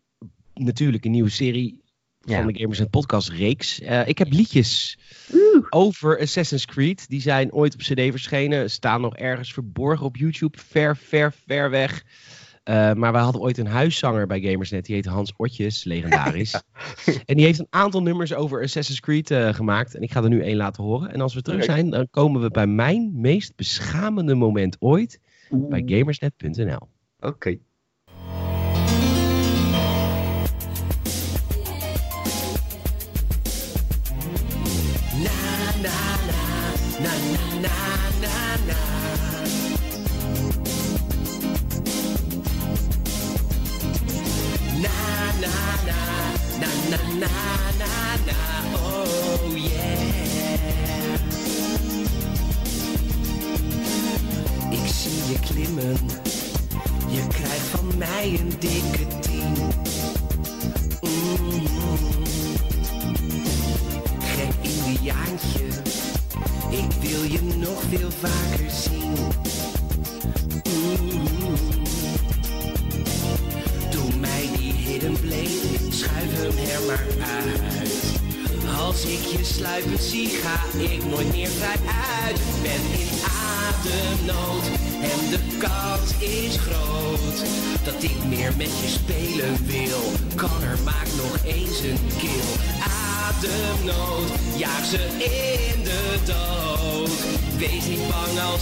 natuurlijk een nieuwe serie Ja. van de Gamers en Podcast reeks. Eh, ik heb liedjes over Assassin's Creed. Die zijn ooit op CD verschenen, staan nog ergens verborgen op YouTube, ver, ver, ver weg. Eh, maar wij hadden ooit een huiszanger bij Gamersnet, die heet Hans Otjes, legendarisch. En die heeft een aantal nummers over Assassin's Creed eh, gemaakt. En ik ga er nu één laten horen. En als we terug zijn, dan komen we bij mijn meest beschamende moment ooit bij gamersnet.nl. Oké. Mij een dikke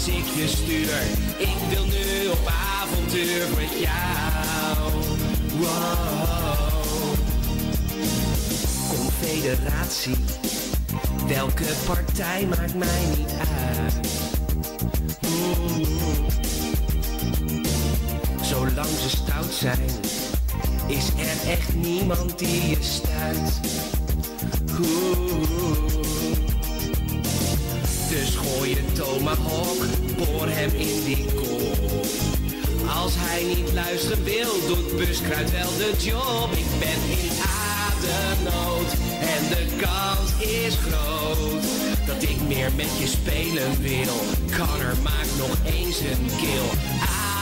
als ik je stuur. Ik wil nu op avontuur met jou. Wow. Confederatie, welke partij maakt mij niet uit. Mm. Zolang ze stout zijn, is er echt niemand die je stuit. Tomahawk, boor hem in die kop. Als hij niet luisteren wil, doet buskruid wel de job. Ik ben in ademnood en de kans is groot. Dat ik meer met je spelen wil. Kan er, maak nog eens een kill.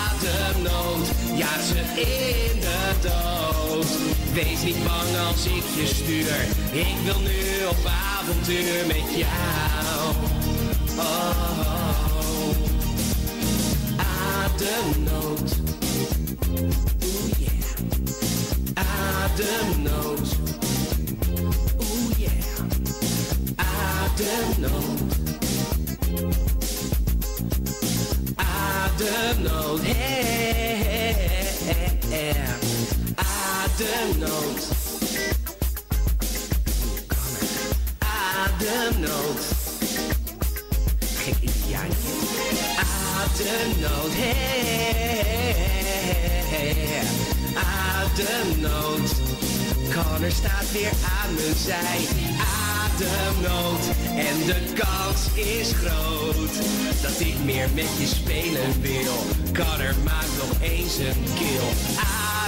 Ademnood, ja ze in de dood. Wees niet bang als ik je stuur. Ik wil nu op avontuur met jou. Oh. Ademnood. Oeh yeah. Ademnood. Hey. Ademnood. Connor staat weer aan mijn zij. Ademnood. En de kans is groot dat ik meer met je spelen wil. Connor maakt nog eens een kill.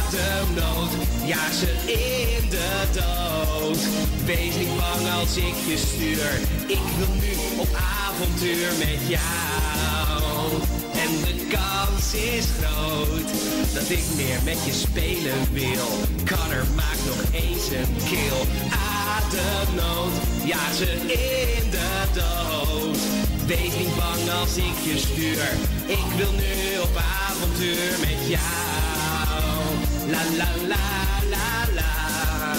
Ademnood. Ja, ze in de dood. Wees niet bang als ik je stuur. Ik wil nu op avontuur met jou. En de kans is groot dat ik meer met je spelen wil. Connor maakt nog eens een kill. Ademnood, ja ze in de dood. Wees niet bang als ik je stuur. Ik wil nu op avontuur met jou. La la la la la.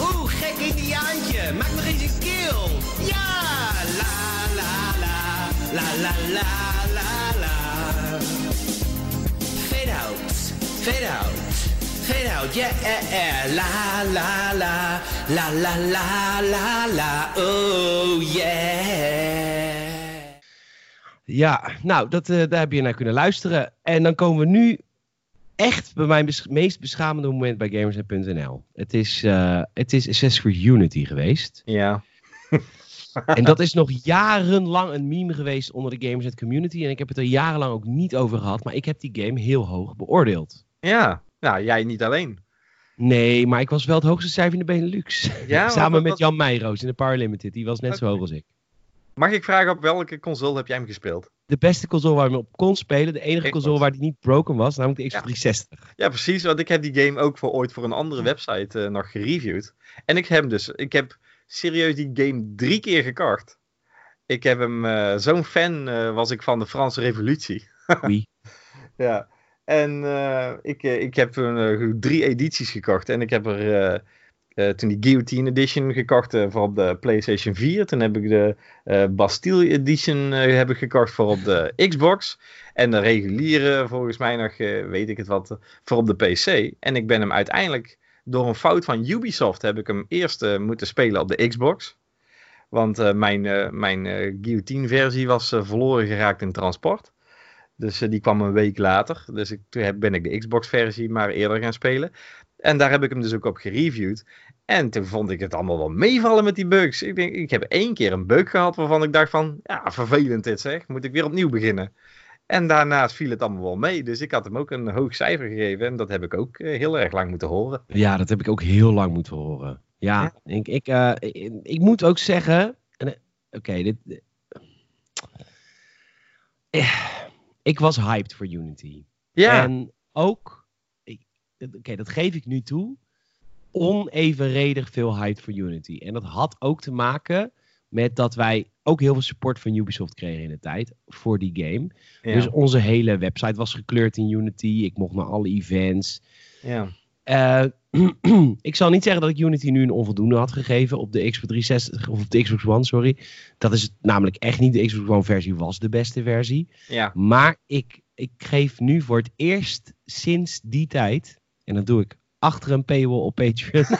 Oeh, gek Indiaantje, maak nog eens een kill. Ja, la la, la la la la la. Fade out, fade out, fade out, yeah, la la la, la la la la la, oh yeah. Ja, nou, dat, eh, daar heb je naar kunnen luisteren. En dan komen we nu echt bij mijn bes- meest beschamende moment bij Gamersnet.nl. Het is, eh, het is Assassin's Creed Unity geweest. Ja. En dat is nog jarenlang een meme geweest onder de Gamersnet community. En ik heb het er jarenlang ook niet over gehad. Maar ik heb die game heel hoog beoordeeld. Ja. Nou, jij niet alleen. Nee, maar ik was wel het hoogste cijfer in de Benelux. Ja, Samen dat met Jan Meijroos in de Power Limited. Die was net zo hoog als ik. Mag ik vragen op welke console heb jij hem gespeeld? De beste console waar je hem op kon spelen. De enige console waar die niet broken was. Namelijk de Ja. Xbox 360. Ja, precies. Want ik heb die game ook voor ooit voor een andere website eh, nog gereviewd. En ik heb dus, ik heb serieus die game drie keer gekocht. Ik heb hem, eh, zo'n fan eh, was ik van de Franse Revolutie. Wie? Ja. En eh, ik, ik heb drie edities gekocht. En ik heb er toen die Guillotine Edition gekocht voor op de PlayStation 4. Toen heb ik de Bastille Edition heb ik gekocht voor op de Xbox. En de reguliere, volgens mij nog, weet ik het wat, voor op de PC. En ik ben hem uiteindelijk, door een fout van Ubisoft, heb ik hem eerst eh, moeten spelen op de Xbox. Want eh, mijn, eh, mijn Guillotine versie was verloren geraakt in transport. Dus die kwam een week later. Dus ik, toen heb, ben ik de Xbox versie maar eerder gaan spelen. En daar heb ik hem dus ook op gereviewd. En toen vond ik het allemaal wel meevallen met die bugs. Ik, denk, ik heb één keer een bug gehad waarvan ik dacht van... Ja, vervelend dit zeg. Moet ik weer opnieuw beginnen. En daarnaast viel het allemaal wel mee. Dus ik had hem ook een hoog cijfer gegeven. En dat heb ik ook eh, heel erg lang moeten horen. Ja, dat heb ik ook heel lang moeten horen. Ja, Ik, ik, eh, ik, ik moet ook zeggen. en, eh, Oké, dit. eh, ik was hyped voor Unity. Ja, En ook. Oké, dat geef ik nu toe. Onevenredig veel hype voor Unity. En dat had ook te maken met dat wij ook heel veel support van Ubisoft kregen in de tijd voor die game. ja, Dus onze hele website was gekleurd in Unity. Ik mocht naar alle events. ja. Eh, ik zal niet zeggen dat ik Unity nu een onvoldoende had gegeven op de Xbox 360 of op de Xbox One, sorry. Dat is het namelijk echt niet. De Xbox One versie was de beste versie. ja. Maar ik, ik geef nu voor het eerst sinds die tijd, en dat doe ik achter een paywall op Patreon,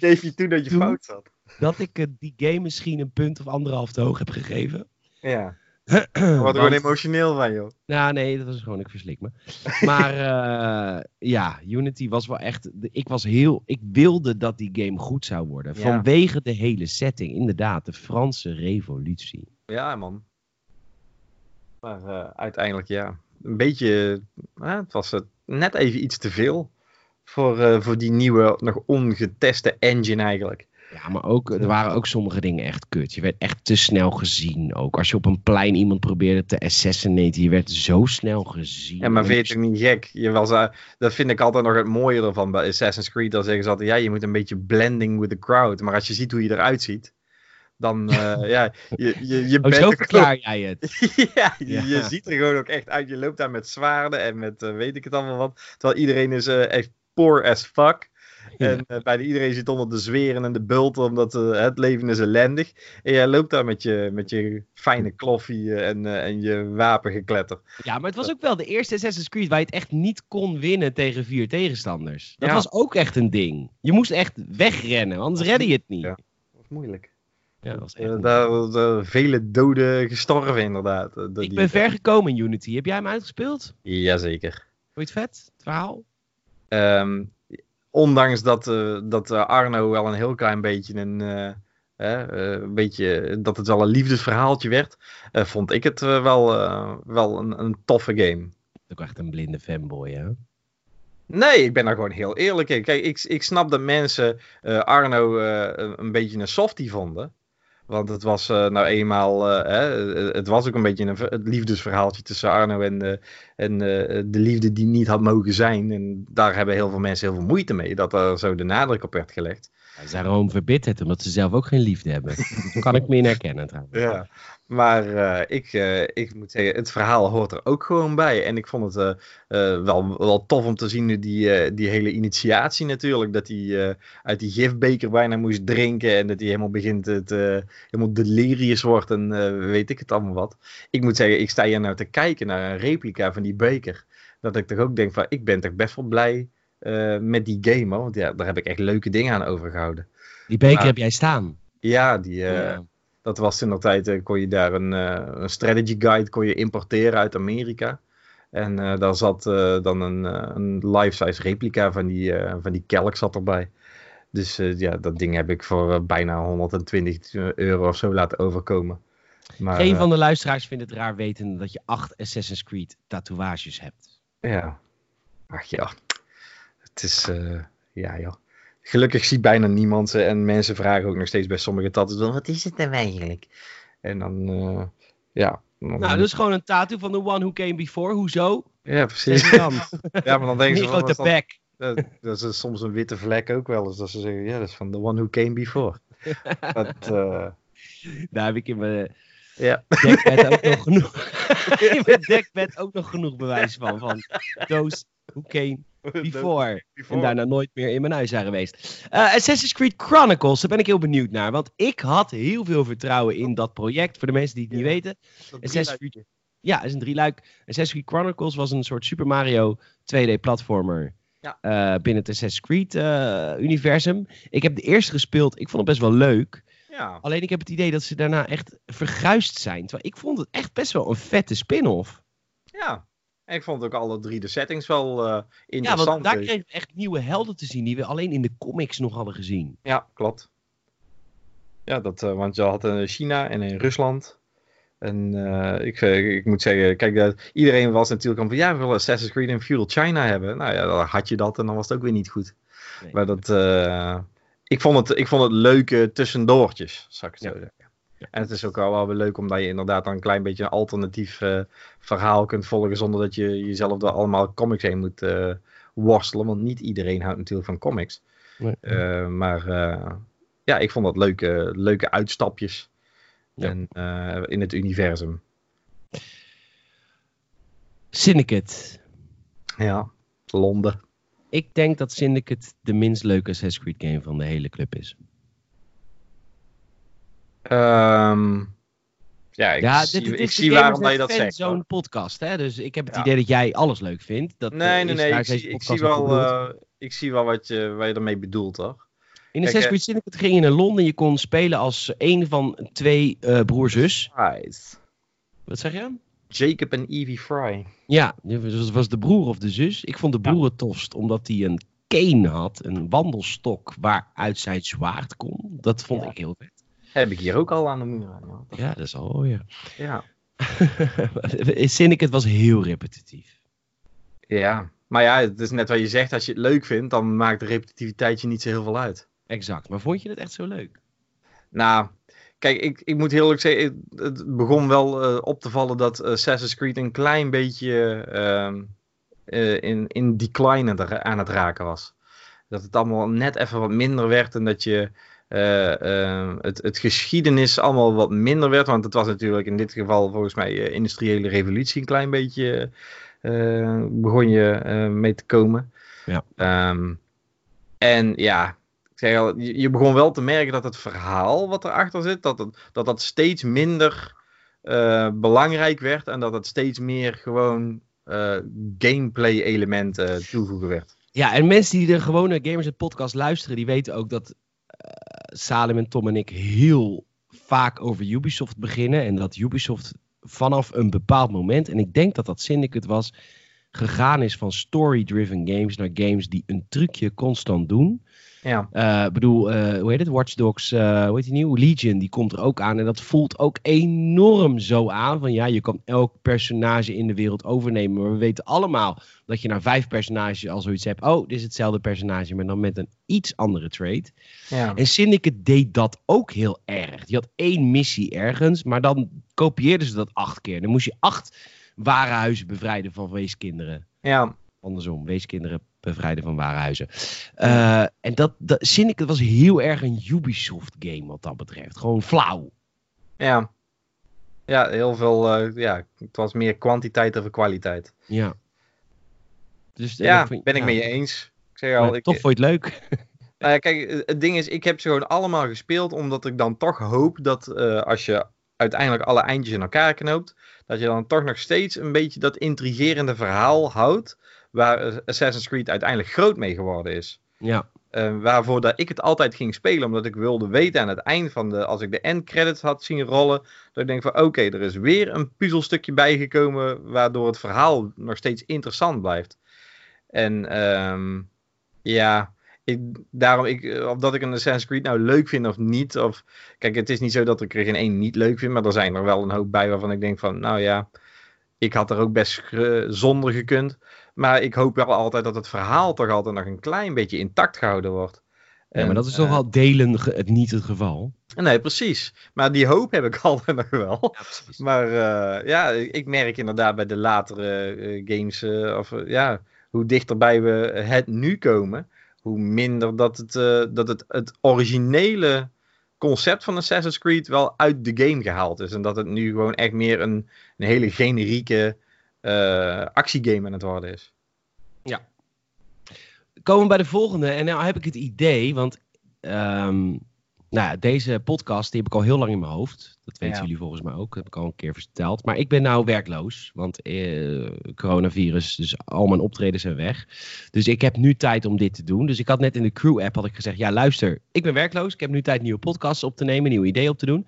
Geef je toe dat je Toen- fout zat. Dat ik eh, die game misschien een punt of anderhalf te hoog heb gegeven. Ja. Er gewoon emotioneel van, joh. Nou, nee, dat was gewoon, ik verslik me. Maar eh, ja, Unity was wel echt. Ik was heel. Ik wilde dat die game goed zou worden. Ja. Vanwege de hele setting. Inderdaad, de Franse Revolutie. Ja, man. Maar eh, uiteindelijk, ja. Een beetje. het was net even iets te veel. Voor, eh, voor die nieuwe, nog ongeteste engine eigenlijk. Ja, maar ook, er waren ook sommige dingen echt kut. Je werd echt te snel gezien ook. Als je op een plein iemand probeerde te assassinaten, je werd zo snel gezien. Ja, maar vind je niet gek? Je was, eh, dat vind ik altijd nog het mooie ervan bij Assassin's Creed. Dan zeggen ze altijd, ja, je moet een beetje blending with the crowd. Maar als je ziet hoe je eruit ziet, dan, eh, ja, je, je, je Oh, bent zo er verklaar jij het. ja, je, Ja. je ziet er gewoon ook echt uit. Je loopt daar met zwaarden en met eh, weet ik het allemaal wat. Terwijl iedereen is echt poor as fuck. En uh, bijna iedereen zit onder de zweren en de bulten, omdat uh, het leven is ellendig. En jij loopt daar met je, met je fijne kloffie en, en je wapengekletter. Ja, maar het was ook wel de eerste Assassin's Creed waar je het echt niet kon winnen tegen vier tegenstanders. Dat ja. was ook echt een ding. Je moest echt wegrennen, anders redde je het niet. Ja, dat was moeilijk. Ja, dat was echt uh, daar vele doden gestorven inderdaad. Ik die... ben ver gekomen in Unity. Heb jij hem uitgespeeld? Jazeker. Vond je het vet, het verhaal? Um, ondanks dat, uh, dat Arno wel een heel klein beetje een, uh, een beetje, dat het wel een liefdesverhaaltje werd, vond ik het wel, wel een, een toffe game. Ook echt een blinde fanboy, hè? Nee, ik ben daar gewoon heel eerlijk in. Kijk, ik, ik snap dat mensen Arno een beetje een softie vonden. Want het was uh, nou eenmaal, uh, hè, het was ook een beetje een, het liefdesverhaaltje tussen Arno en, uh, en de liefde die niet had mogen zijn. En daar hebben heel veel mensen heel veel moeite mee, dat er zo de nadruk op werd gelegd. Ze zijn gewoon verbitterd, omdat ze zelf ook geen liefde hebben. dat kan ik meer herkennen trouwens. Ja, maar uh, ik, uh, ik moet zeggen, het verhaal hoort er ook gewoon bij. En ik vond het uh, wel, wel tof om te zien, die, die hele initiatie natuurlijk. Dat hij uit die gifbeker bijna moest drinken. En dat hij helemaal begint het, helemaal delirious wordt en weet ik het allemaal wat. Ik moet zeggen, ik sta hier nou te kijken naar een replica van die beker. Dat ik toch ook denk van, ik ben toch best wel blij met die game. Want ja, daar heb ik echt leuke dingen aan overgehouden. Die beker heb jij staan? Ja, die... Ja dat was in de tijd, uh, kon je daar een, uh, een strategy guide kon je importeren uit Amerika. En uh, daar zat dan een, een life-size replica van die, van die kelk zat erbij. Dus ja, dat ding heb ik voor bijna 120 euro of zo laten overkomen. Maar, Geen van de luisteraars vindt het raar weten dat je acht Assassin's Creed tatoeages hebt. Ja. Ach ja. Het is, ja joh. Gelukkig ziet bijna niemand ze. En mensen vragen ook nog steeds bij sommige tattoos: wat is het nou eigenlijk? En dan, uh, ja. Dan... Nou, dat is gewoon een tattoo van The One Who Came Before. Hoezo? Ja, precies. ja, maar dan denken ze... grote bek. Dat, dat, is soms een witte vlek ook wel eens. Dat ze zeggen, ja, dat is van The One Who Came Before. dat, uh... Daar heb ik in mijn ja. dekbed ook nog genoeg... in mijn dekbed ook nog genoeg bewijs van. Van those who came Before. En daarna nooit meer in mijn huis zijn geweest. Uh, Assassin's Creed Chronicles, daar ben ik heel benieuwd naar. Want ik had heel veel vertrouwen in dat project. Voor de mensen die het niet weten. Assassin's Creed, ja, is een drieluik. Assassin's Creed Chronicles was een soort Super Mario 2D-platformer. Ja. Uh, binnen het Assassin's Creed-universum. Uh, ik heb de eerste gespeeld. Ik vond het best wel leuk. Ja. Alleen ik heb het idee dat ze daarna echt verguisd zijn. Terwijl ik vond het echt best wel een vette spin-off. Ja, en ik vond ook alle drie de settings wel uh, interessant. Ja, want daar kregen we echt nieuwe helden te zien die we alleen in de comics nog hadden gezien. Ja, klopt. Ja, dat, uh, want je had in China en in Rusland. En uh, ik, ik moet zeggen, kijk, uh, iedereen was natuurlijk van ja, we willen Assassin's Creed in Feudal China hebben. Nou ja, dan had je dat en dan was het ook weer niet goed. Nee. Maar dat, ik, vond het, ik vond het leuke tussendoortjes, zou ik het zo zeggen. En het is ook wel, wel leuk omdat je inderdaad dan een klein beetje een alternatief uh, verhaal kunt volgen zonder dat je jezelf door allemaal comics heen moet uh, worstelen. Want niet iedereen houdt natuurlijk van comics. Nee. Uh, maar ja, ik vond dat leuke, leuke uitstapjes ja. en, in het universum. Syndicate. Ja, Londen. Ik denk dat Syndicate de minst leuke Assassin's Creed game van de hele club is. Um, ja, ik, ja, zie, dit, ik zie waarom dat je dat zegt. zo'n podcast, hè? Dus ik heb het idee dat jij alles leuk vindt. Dat, nee, nee, nee. Ik zie, ik zie, wel, uh, ik zie wel wat je, wat je ermee bedoelt, toch? In de Assassin's Creed Syndicate ging je naar Londen. Je kon spelen als een van twee uh, broer-zus. Wat zeg je? Jacob en Evie Fry. Ja, dus dat was de broer of de zus. Ik vond de broer het tofst, omdat hij een cane had. Een wandelstok waaruit zijn zwaard kon. Dat vond ja. ik heel vet. Heb ik hier ook al aan de muur. Ja, dat is al weer. Ja. Syndicate was heel repetitief. Ja, maar ja, het is net wat je zegt. Als je het leuk vindt, dan maakt de repetitiviteit je niet zo heel veel uit. Exact. Maar vond je het echt zo leuk? Nou, kijk, ik, ik moet heel eerlijk zeggen, het begon wel uh, op te vallen dat Assassin's Creed een klein beetje uh, uh, in, in decline aan het raken was. Dat het allemaal net even wat minder werd en dat je uh, het, het geschiedenis allemaal wat minder werd. Want het was natuurlijk in dit geval volgens mij uh, industriële revolutie een klein beetje begon je mee te komen. Ja. Um, En ja, ik zeg al, je, je begon wel te merken dat het verhaal wat erachter zit, dat het, dat, dat steeds minder eh, belangrijk werd. En dat het steeds meer gewoon eh, gameplay elementen toevoegen werd. Ja, en mensen die de gewone Gamers het podcast luisteren, die weten ook dat eh, Salem en Tom en ik heel vaak over Ubisoft beginnen. En dat Ubisoft vanaf een bepaald moment, en ik denk dat dat Syndicate was, gegaan is van story-driven games naar games die een trucje constant doen. Ja, Ik bedoel, eh, hoe heet het? Watch Dogs, eh, hoe heet die nieuw? Legion, die komt er ook aan. En dat voelt ook enorm zo aan. Van ja, je kan elk personage in de wereld overnemen. Maar we weten allemaal dat je na vijf personages al zoiets hebt. Oh, dit is hetzelfde personage, maar dan met een iets andere trait. ja. En Syndicate deed dat ook heel erg. Die had één missie ergens, maar dan kopieerden ze dat acht keer. Dan moest je acht warenhuizen bevrijden van weeskinderen. ja. Andersom, weeskinderen bevrijden van warenhuizen. Eh, en dat, dat Syndicate was heel erg een Ubisoft game wat dat betreft. Gewoon flauw. Ja. Ja, heel veel. eh, ja, het was meer kwantiteit over kwaliteit. Ja. Dus, eh, Ja, dat vind- ben ik ja. je eens. Ik zeg al, ik, toch vond je het leuk. nou ja, kijk, het ding is, ik heb ze gewoon allemaal gespeeld, omdat ik dan toch hoop dat als je uiteindelijk alle eindjes in elkaar knoopt, dat je dan toch nog steeds een beetje dat intrigerende verhaal houdt, waar Assassin's Creed uiteindelijk groot mee geworden is. ja. Eh, waarvoor dat ik het altijd ging spelen, omdat ik wilde weten aan het eind van de, als ik de end credits had zien rollen, dat ik denk van oké, er is weer een puzzelstukje bijgekomen, waardoor het verhaal nog steeds interessant blijft. En ehm, ja, ik, daarom, ik, of dat ik een Assassin's Creed nou leuk vind of niet, of kijk, het is niet zo dat ik er geen één niet leuk vind, maar er zijn er wel een hoop bij waarvan ik denk van, nou ja, ik had er ook best zonder gekund. Maar ik hoop wel altijd dat het verhaal toch altijd nog een klein beetje intact gehouden wordt. ja, maar dat is eh, toch wel delen ge- het niet het geval. Nee, precies. Maar die hoop heb ik altijd nog wel. Ja. Maar eh, ja, ik merk inderdaad bij de latere eh, games, eh, of eh, ja, hoe dichterbij we het nu komen, hoe minder dat het, eh, dat het, het originele concept van Assassin's Creed wel uit de game gehaald is. En dat het nu gewoon echt meer een, een hele generieke eh, actiegame aan het worden is. komen we bij de volgende. En nou heb ik het idee, want ehm, nou ja, deze podcast die heb ik al heel lang in mijn hoofd. Dat weten Ja. jullie volgens mij ook. Dat heb ik al een keer verteld. Maar ik ben nou werkloos, want eh, coronavirus, dus al mijn optredens zijn weg. Dus ik heb nu tijd om dit te doen. Dus ik had net in de crew app had ik gezegd, ja luister, ik ben werkloos. Ik heb nu tijd nieuwe podcasts op te nemen, nieuwe ideeën op te doen.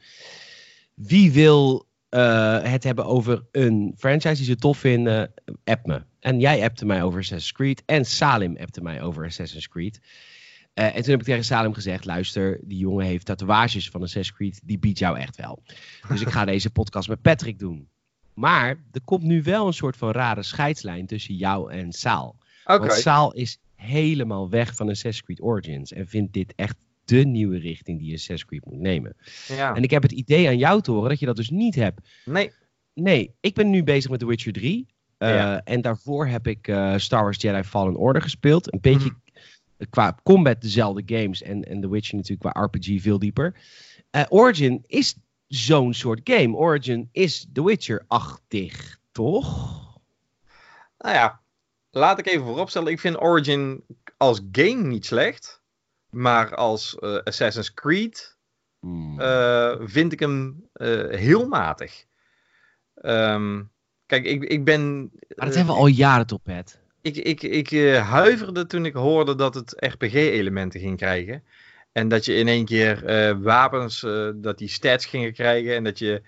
Wie wil eh, het hebben over een franchise die ze tof vinden, app me. En jij appte mij over Assassin's Creed. En Salim appte mij over Assassin's Creed. Eh, en toen heb ik tegen Salim gezegd: luister, die jongen heeft tatoeages van Assassin's Creed. Die biedt jou echt wel. Dus ik ga deze podcast met Patrick doen. Maar er komt nu wel een soort van rare scheidslijn tussen jou en Saal. Want Saal is helemaal weg van Assassin's Creed Origins. En vindt dit echt de nieuwe richting die Assassin's Creed moet nemen. Ja. En ik heb het idee aan jou te horen dat je dat dus niet hebt. Nee. Nee, ik ben nu bezig met The Witcher 3. Eh, Ja. En daarvoor heb ik eh, Star Wars Jedi Fallen Order gespeeld. Een beetje Mhm. qua combat dezelfde games. En, en The Witcher natuurlijk qua RPG veel dieper. Eh, Origin is zo'n soort game. Origin is The Witcher-achtig, toch? Nou ja, laat ik even vooropstellen. Ik vind Origin als game niet slecht. Maar als eh, Assassin's Creed Hmm. eh, vind ik hem eh, heel matig. Ehm, kijk, ik, ik ben. maar dat hebben we al jaren top, Pat. Ik, ik, ik huiverde toen ik hoorde dat het RPG-elementen ging krijgen. En dat je in één keer wapens, dat die stats gingen krijgen. En dat je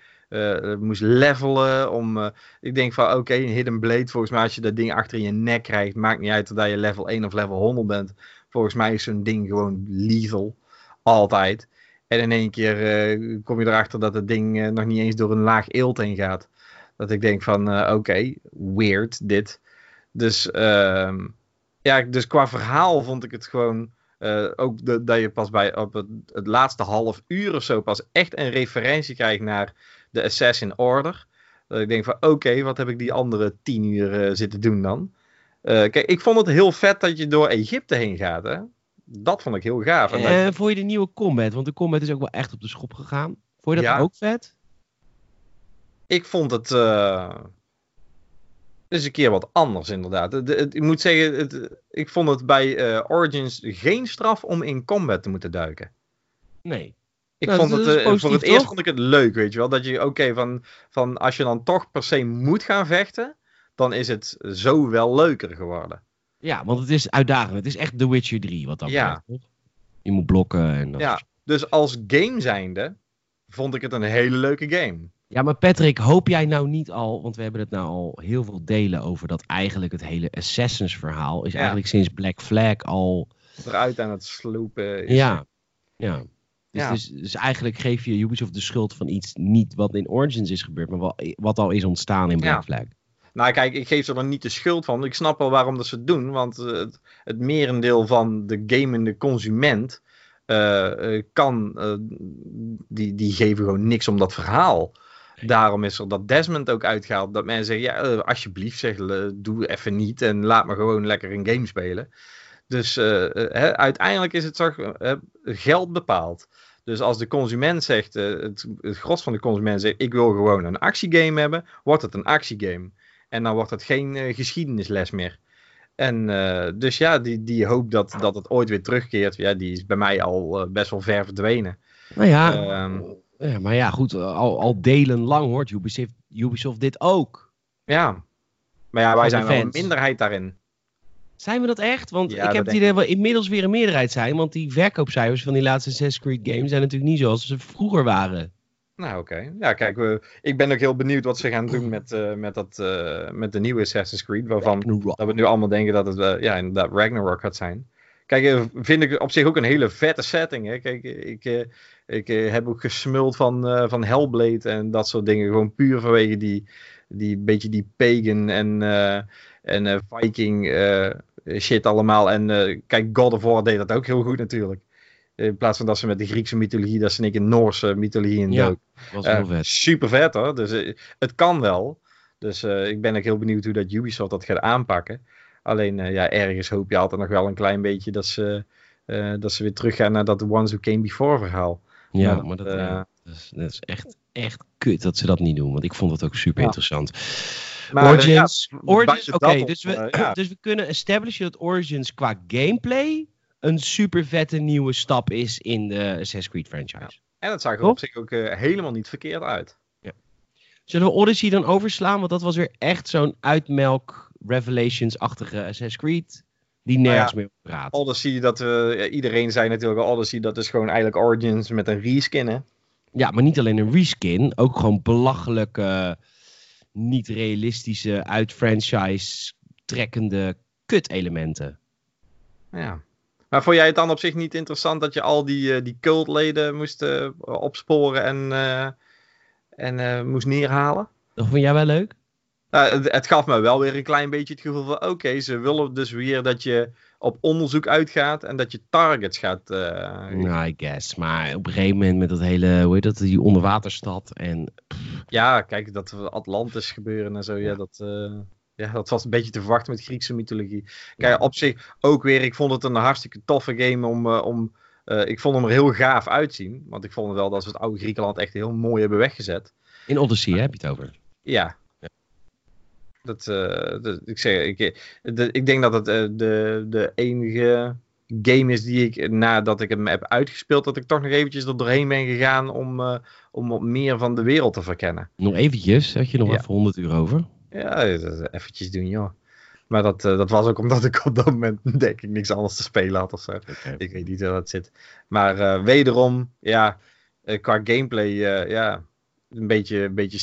moest levelen. Om, ik denk van oké, een Hidden Blade. Volgens mij als je dat ding achter in je nek krijgt. Maakt niet uit of je level 1 of level 100 bent. Volgens mij is zo'n ding gewoon lethal. Altijd. En in één keer eh, kom je erachter dat het ding eh, nog niet eens door een laag eelt heen gaat. Dat ik denk van eh, oké, weird dit. Dus, ehm, ja, dus qua verhaal vond ik het gewoon. ook dat je pas bij op het, laatste half uur of zo pas echt een referentie krijgt naar de Assassin Order. Dat ik denk van oké, wat heb ik die andere tien uur zitten doen dan? Eh, kijk, ik vond het heel vet dat je door Egypte heen gaat. Hè? Dat vond ik heel gaaf. En dat- En vond je de nieuwe combat? Want de combat is ook wel echt op de schop gegaan. Vond je dat Ja. ook vet? ik vond het. eh, is een keer wat anders, inderdaad. Het- ik moet zeggen, het, ik vond het bij eh, Origins geen straf om in combat te moeten duiken. Nee. Ik Nou, vond dat het, is eh, voor het eerst toch? vond ik het leuk, weet je wel. Dat je, oké, van, van als je dan toch per se moet gaan vechten, dan is het zo wel leuker geworden. Ja, want het is uitdagend. Het is echt The Witcher 3 wat dat Ja. betreft. Je moet blokken en dat Ja. Dus als game zijnde, vond ik het een hele leuke game. Ja, maar Patrick, hoop jij nou niet al, want we hebben het nou al heel veel delen over dat eigenlijk het hele Assassins verhaal is Ja. eigenlijk sinds Black Flag al, Eruit aan het slopen. is- ja, ja. Dus, Ja. Dus, dus eigenlijk geef je Ubisoft de schuld van iets niet wat in Origins is gebeurd, maar wat, wat al is ontstaan in Black Ja. Flag. Nou, kijk, ik geef ze er niet de schuld van. Ik snap wel waarom dat ze het doen. Want eh, het, het merendeel van de gamende consument eh, eh, kan. die, die geven gewoon niks om dat verhaal. Daarom is er dat Desmond ook uitgehaald. Dat mensen zeggen: ja, alsjeblieft, zeg, doe even niet. En laat me gewoon lekker een game spelen. Dus uiteindelijk is het toch geld bepaald. Dus als de consument zegt, het, het gros van de consument zegt: ik wil gewoon een actiegame hebben, wordt het een actiegame. En dan wordt het geen eh, geschiedenisles meer. En eh, dus ja, die, die hoop dat, dat het ooit weer terugkeert, ja, die is bij mij al eh, best wel ver verdwenen. Nou ja, Ehm. ja maar ja, goed, al, al delen lang hoort Ubisoft, Ubisoft dit ook. Ja, maar ja, wij zijn wel een minderheid daarin. Zijn we dat echt? Want Ja, ik heb het idee dat we inmiddels weer een meerderheid zijn. Want die verkoopcijfers van die laatste Assassin's Creed games zijn natuurlijk niet zoals ze vroeger waren. Nou, oké. Ja, kijk, we, ik ben ook heel benieuwd wat ze gaan doen met, eh, met, dat, eh, met de nieuwe Assassin's Creed. Waarvan Ragnarok. dat we nu allemaal denken dat het eh, ja, inderdaad Ragnarok gaat zijn. Kijk, vind ik op zich ook een hele vette setting. Hè? Kijk, ik, ik heb ook gesmuld van, van Hellblade en dat soort dingen. Gewoon puur vanwege die, die beetje die pagan en, en viking shit allemaal. En kijk, God of War deed dat ook heel goed natuurlijk. In plaats van dat ze met de Griekse mythologie, dat ze een keer Noorse mythologie in Ja, was Eh, heel vet. super vet hoor. Dus eh, het kan wel. Dus eh, ik ben ook heel benieuwd hoe dat Ubisoft dat gaat aanpakken. Alleen eh, ja, ergens hoop je altijd nog wel een klein beetje dat ze, eh, dat ze weer teruggaan naar dat The Ones Who Came Before verhaal. Ja, maar maar dat, dat, eh, ja, dat, is, dat is echt, echt kut dat ze dat niet doen. Want ik vond het ook super Ja. interessant. Maar, eh, Origins, ja, Origins oké, dus, we, eh, dus we kunnen establishen dat Origins qua gameplay een super vette nieuwe stap is in de Assassin's Creed franchise. En dat zag er op zich ook eh, helemaal niet verkeerd uit. Zullen we Odyssey dan overslaan? Want dat was weer echt zo'n uitmelk Revelations-achtige Assassin's Creed. Die Nou nergens ja, meer praat. Odyssey, dat, ja, iedereen zei natuurlijk al, Odyssey, dat is gewoon eigenlijk Origins met een reskin hè. Ja, maar niet alleen een reskin. Ook gewoon belachelijke, niet realistische, uit franchise trekkende kut-elementen. Ja. Maar vond jij het dan op zich niet interessant dat je al die, eh, die cultleden moest eh, opsporen en, eh, en moest neerhalen? Dat vond jij wel leuk? Nou, het, het gaf me wel weer een klein beetje het gevoel van: oké, ze willen dus weer dat je op onderzoek uitgaat en dat je targets gaat. eh, Nou, I guess. Maar op een gegeven moment met dat hele, hoe heet dat, die onderwaterstad. En Ja, kijk, dat Atlantis gebeuren en zo, ja, dat, ja, dat was een beetje te verwachten met Griekse mythologie. Kijk, op zich ook weer, ik vond het een hartstikke toffe game om. eh, om eh, ik vond hem er heel gaaf uitzien. Want ik vond wel dat ze het oude Griekenland echt heel mooi hebben weggezet. in Odyssey heb je het over. Ja. Dat, eh, dat- ik, zeg, ik, de, ik denk dat het de, de enige game is die ik, nadat ik hem heb uitgespeeld, dat ik toch nog eventjes er doorheen ben gegaan om, om wat meer van de wereld te verkennen. Nog eventjes, had je nog Ja. even 100 uur over. Ja, eventjes doen, joh. Maar dat, eh, dat was ook omdat ik op dat moment denk ik niks anders te spelen had of zo. Ik weet niet hoe dat zit. Maar eh, wederom, ja, eh, qua gameplay, ja, een beetje, een beetje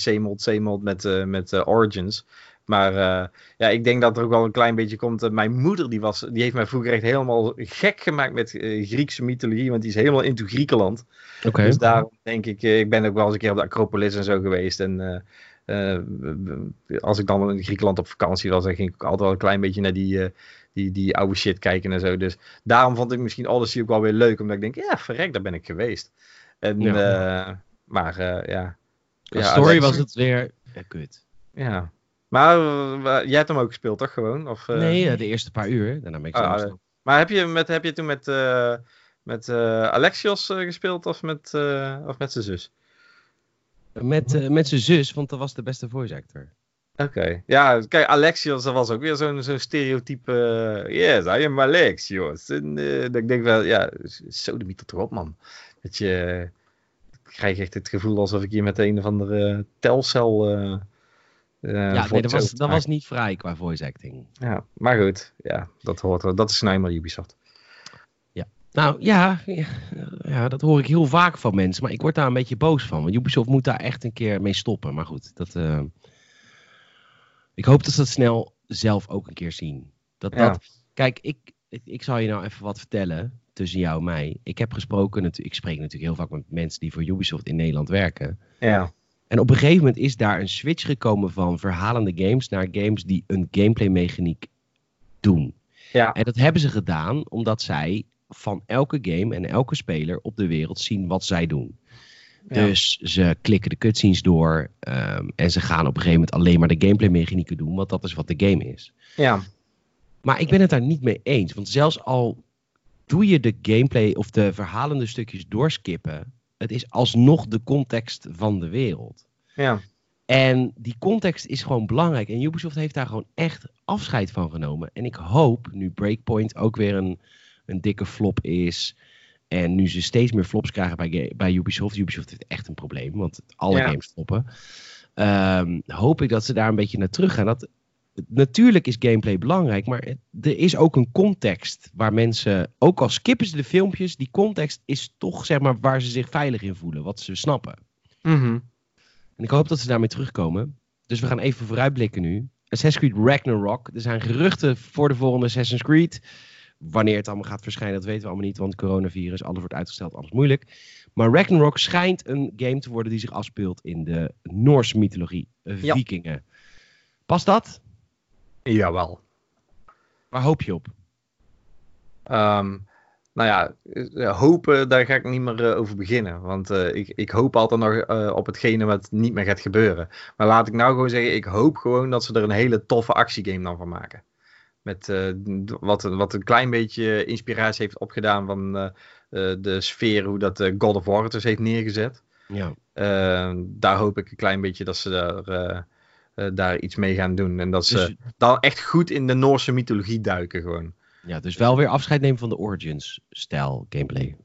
met, met Origins. Maar ja, ik denk dat er ook wel een klein beetje komt. mijn moeder, die, was, die heeft mij vroeger echt helemaal gek gemaakt met Griekse mythologie. Want die is helemaal into Griekenland. Oké. Dus daarom denk ik, ik ben ook wel eens een keer op de Acropolis en zo geweest. En eh, als ik dan in Griekenland op vakantie was, dan ging ik altijd wel een klein beetje naar die, eh, die, die oude shit kijken en zo. Dus daarom vond ik misschien Odyssey ook wel weer leuk. Omdat ik denk, ja, verrek, daar ben ik geweest. En, Ja. eh, maar eh, ja. Qua ja, story was het weer ja, kut. Ja. Maar jij hebt hem ook gespeeld, toch gewoon? Of, eh, nee, de eerste paar uur. Daarna ben ik zo Ah. Maar heb je, met, heb je toen met, eh, met eh, Alexios eh, gespeeld of met, eh, of met zijn zus? Met, eh, met zijn zus, want dat was de beste voice actor. Oké. Ja, kijk, Alexios, dat was ook weer zo'n zo'n stereotype. eh, yes, I am Alexios. En eh, dat ik denk wel, ja, zo de mieter toch op, man. Dat je. ik krijg echt het gevoel alsof ik hier met een of andere telcel. ja, nee, dat was, dat was niet vrij qua voice acting. Ja, maar goed, ja, dat hoort wel. Dat is nou eenmaal Ubisoft. Nou ja, ja, dat hoor ik heel vaak van mensen. Maar ik word daar een beetje boos van. Want Ubisoft moet daar echt een keer mee stoppen. Maar goed, dat, eh, ik hoop dat ze dat snel zelf ook een keer zien. Dat, Ja. dat, kijk, ik, ik, ik zal je nou even wat vertellen tussen jou en mij. Ik heb gesproken, ik spreek natuurlijk heel vaak met mensen die voor Ubisoft in Nederland werken. Ja, En op een gegeven moment is daar een switch gekomen van verhalende games naar games die een gameplay mechaniek doen. ja, En dat hebben ze gedaan omdat zij van elke game en elke speler op de wereld zien wat zij doen. Ja. Dus ze klikken de cutscenes door ehm, en ze gaan op een gegeven moment alleen maar de gameplay mechanieken doen, want dat is wat de game is. ja, Maar ik ben het daar niet mee eens, want zelfs al doe je de gameplay of de verhalende stukjes doorskippen, het is alsnog de context van de wereld. ja. En die context is gewoon belangrijk. En Ubisoft heeft daar gewoon echt afscheid van genomen. En ik hoop, nu Breakpoint ook weer een, een dikke flop is. En nu ze steeds meer flops krijgen bij, bij Ubisoft. Ubisoft heeft echt een probleem, want alle Ja. games floppen. Ehm, hoop ik dat ze daar een beetje naar terug gaan. Dat, natuurlijk is gameplay belangrijk, maar er is ook een context waar mensen, ook al skippen ze de filmpjes, die context is toch zeg maar waar ze zich veilig in voelen, wat ze snappen. Mhm. En ik hoop dat ze daarmee terugkomen. Dus we gaan even vooruitblikken nu. Assassin's Creed Ragnarok. Er zijn geruchten voor de volgende Assassin's Creed. Wanneer het allemaal gaat verschijnen, dat weten we allemaal niet. Want coronavirus, alles wordt uitgesteld, alles moeilijk. Maar Ragnarok schijnt een game te worden die zich afspeelt in de Noorse mythologie. eh, Ja. Vikingen. Past dat? Jawel. Waar hoop je op? Ehm, nou ja, eh, hopen, daar ga ik niet meer eh, over beginnen. Want eh, ik, ik hoop altijd nog eh, op hetgene wat niet meer gaat gebeuren. Maar laat ik nou gewoon zeggen, ik hoop gewoon dat ze er een hele toffe actiegame dan van maken. Met eh, wat, wat een klein beetje inspiratie heeft opgedaan van eh, eh, de sfeer, hoe dat God of War het dus heeft neergezet. Ja. Eh, daar hoop ik een klein beetje dat ze daar, daar iets mee gaan doen. En dat ze Dus, dan echt goed in de Noorse mythologie duiken gewoon. ja, dus wel weer afscheid nemen van de Origins-stijl gameplay.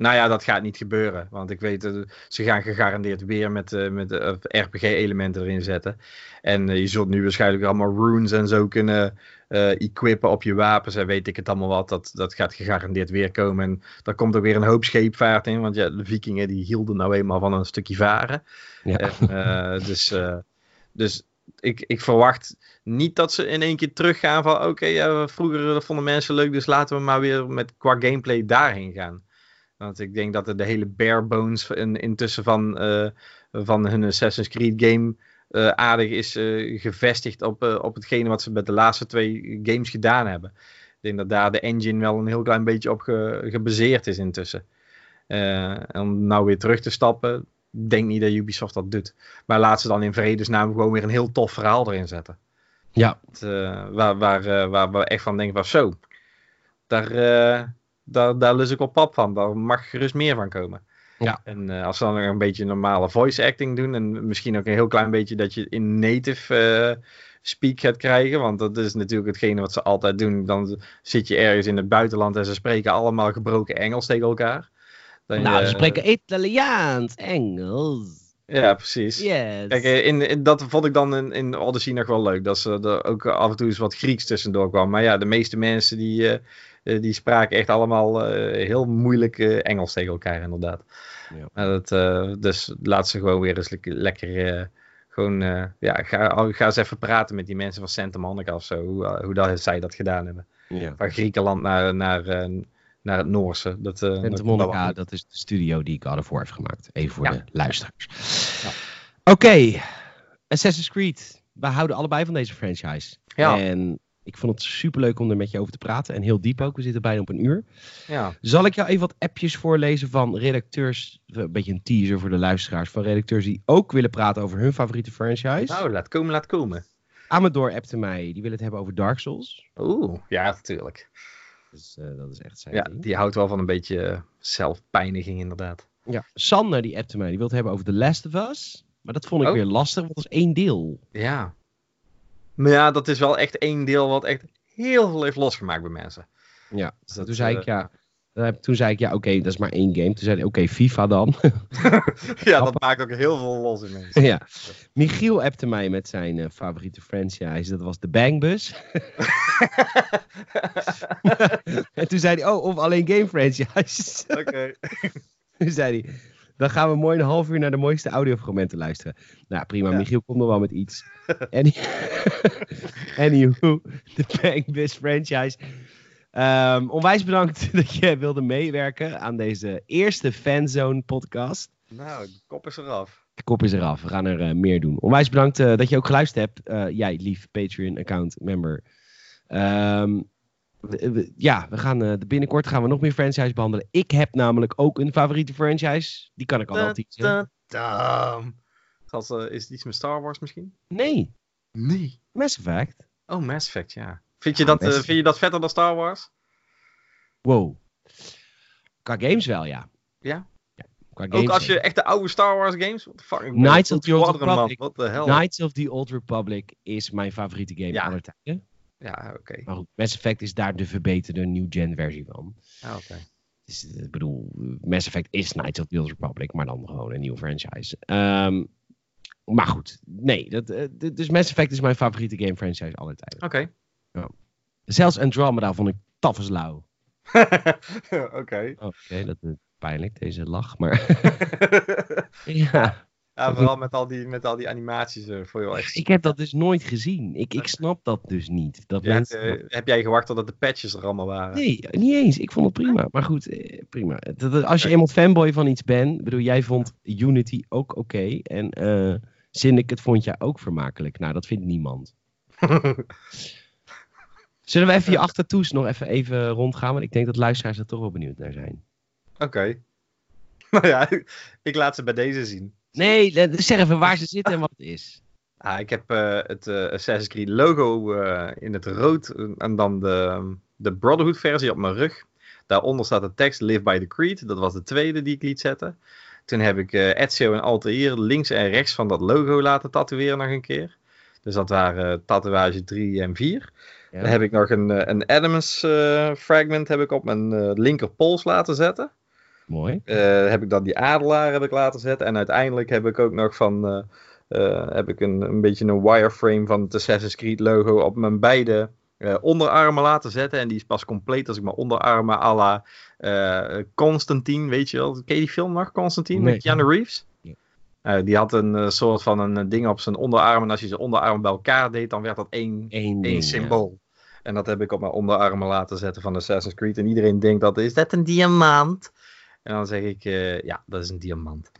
Nou ja, dat gaat niet gebeuren. Want ik weet, ze gaan gegarandeerd weer met, eh, met RPG-elementen erin zetten. En je zult nu waarschijnlijk allemaal runes en zo kunnen eh, equippen op je wapens. En weet ik het allemaal wat. Dat, dat gaat gegarandeerd weer komen. En daar komt ook weer een hoop scheepvaart in. Want ja, de vikingen die hielden nou eenmaal van een stukje varen. Ja. En, eh, dus eh, dus ik, ik verwacht niet dat ze in één keer teruggaan van... Oké, ja, vroeger vonden mensen leuk, dus laten we maar weer met, qua gameplay daarheen gaan. Want ik denk dat de hele bare bones in, intussen van, van hun Assassin's Creed game eh, aardig is eh, gevestigd op, eh, op hetgene wat ze met de laatste twee games gedaan hebben. Ik denk dat daar de engine wel een heel klein beetje op ge- gebaseerd is intussen. En om nou weer terug te stappen, denk niet dat Ubisoft dat doet. Maar laat ze dan in vredesnaam gewoon weer een heel tof verhaal erin zetten. Ja, Het, waar, waar, waar we echt van denken van zo, daar, daar, daar lus ik wel pap van. Daar mag gerust meer van komen. Ja. En eh, als ze dan een beetje normale voice acting doen en misschien ook een heel klein beetje dat je in native eh, speak gaat krijgen, want dat is natuurlijk hetgene wat ze altijd doen. Dan zit je ergens in het buitenland en ze spreken allemaal gebroken Engels tegen elkaar. Dan nou, je- ze spreken Italiaans, Engels. Ja, precies. Yes. Kijk, eh, in, in, dat vond ik dan in, in Odyssey nog wel leuk. Dat ze er ook af en toe eens wat Grieks tussendoor kwam. Maar ja, de meeste mensen die, die spraken echt allemaal eh, heel moeilijk eh, Engels tegen elkaar, inderdaad. Ja. Dat, eh, dus laat ze gewoon weer eens lekker. lekker eh, gewoon, eh, ja, ga, ga eens even praten met die mensen van Santa Monica of zo. Hoe, eh, hoe dat, zij dat gedaan hebben. ja. Van Griekenland naar, naar, eh, naar het Noorse. Dat, eh, Santa dat- Monica, dat- dat is de studio die God of War heeft gemaakt. Even voor Ja. de luisteraars. Ja. Oké, Assassin's Creed. We houden allebei van deze franchise. Ja. En ik vond het superleuk om er met je over te praten. En heel diep ook. We zitten bijna op een uur. ja. Zal ik jou even wat appjes voorlezen van redacteurs. Een beetje een teaser voor de luisteraars. Van redacteurs die ook willen praten over hun favoriete franchise. Nou, laat komen, laat komen. Amador appte mij. Die wil het hebben over Dark Souls. Oeh, ja, natuurlijk. Dus eh, dat is echt zijn Ja, ding. die houdt wel van een beetje eh, zelfpijniging, inderdaad. Ja. Sanne die appte mij. Die wil het hebben over The Last of Us. Maar dat vond ik Oh. weer lastig, want dat is één deel. Ja. Maar ja, dat is wel echt één deel wat echt heel veel heeft losgemaakt bij mensen. Ja, Dus dat, toen zei ik ja. eh, Toen zei ik ja, oké, dat is maar één game. Toen zei hij, oké, FIFA dan. ja, dat maakt ook heel veel los in mensen. ja. Michiel appte mij met zijn eh, favoriete franchise. Dat was de Bangbus. en toen zei hij, oh, of alleen game franchise. Oké. toen zei hij, dan gaan we mooi een half uur naar de mooiste audiofragmenten luisteren. Nou, prima. Ja. Michiel komt nog wel met iets. Any... Anywho, de Bangbus franchise. Ehm, onwijs bedankt dat je wilde meewerken aan deze eerste Fanzone podcast. Nou, de kop is eraf. De kop is eraf. We gaan er eh, meer doen. Onwijs bedankt eh, dat je ook geluisterd hebt. Eh, jij, lief Patreon-account member. We- we- ja, we gaan, eh, binnenkort gaan we nog meer franchise behandelen. Ik heb namelijk ook een favoriete franchise. Die kan ik al wel teasen. Damn. Als, eh, is het iets met Star Wars misschien? Nee, Nee. Mass Effect. Oh, Mass Effect, ja. Vind je, Ja, dat, eh, vind je dat vetter dan Star Wars? Wow. Qua games wel, ja. Ja? ja qua Ook games als je echt de oude Star Wars games... What the fuck? Knights of the Old. Republic. Wat de hel? Knights of the Old Republic is mijn favoriete game Ja. aller tijden. Ja, oké. Maar goed, Mass Effect is daar de verbeterde new-gen versie van. Ja, oké. Dus, eh, ik bedoel, Mass Effect is Knights of the Old Republic, maar dan gewoon een nieuwe franchise. Ehm, maar goed, nee. Dat, eh, dus Mass Effect is mijn favoriete game franchise aller tijden. Oké. Zelfs Andromeda vond ik taf als lauw. Oké. Oh, Oké, dat is pijnlijk, deze lach. Maar ja, Ja, vooral met al die, met al die animaties eh, voor jou echt. ik heb dat dus nooit gezien. Ik, ik snap dat dus niet. Dat Ja, mensen... eh, heb jij gewacht totdat de patches er allemaal waren? Nee, niet eens. Ik vond het prima. Maar goed, eh, prima. Dat- dat- Als je eenmaal fanboy van iets bent, bedoel, jij vond Unity ook oké. en eh Syndicate vond jij ook vermakelijk. Nou, dat vindt niemand. Zullen we even je achtertoes nog even, even rondgaan? Want ik denk dat luisteraars er toch wel benieuwd naar zijn. Oké. Nou ja, ik laat ze bij deze zien. Nee, eh, zeg even waar ze zitten en wat het is. Ah, ik heb eh, het eh, Assassin's Creed logo eh, in het rood en dan de, de Brotherhood versie op mijn rug. Daaronder staat de tekst Live by the Creed. Dat was de tweede die ik liet zetten. Toen heb ik Ezio en Altair links en rechts van dat logo laten tatoeëren nog een keer. Dus dat waren tatoeage 3 en 4. Ja. Dan heb ik nog een, een Adams fragment heb ik op mijn eh, linker pols laten zetten. Mooi. Eh, heb ik dan die adelaar heb ik laten zetten. En uiteindelijk heb ik ook nog van eh, eh, heb ik een, een beetje een wireframe van het Assassin's Creed logo op mijn beide onderarmen laten zetten. En die is pas compleet als ik mijn onderarmen à la Constantine, weet je wel. Ken je die film nog, Constantine, Nee. met Keanu Reeves? Die had een soort van een ding op zijn onderarm. En als je zijn onderarmen bij elkaar deed, dan werd dat één, Eén één ja. symbool. En dat heb ik op mijn onderarmen laten zetten van Assassin's Creed. En iedereen denkt dat, is dat een diamant? En dan zeg ik, eh, ja, dat is een diamant.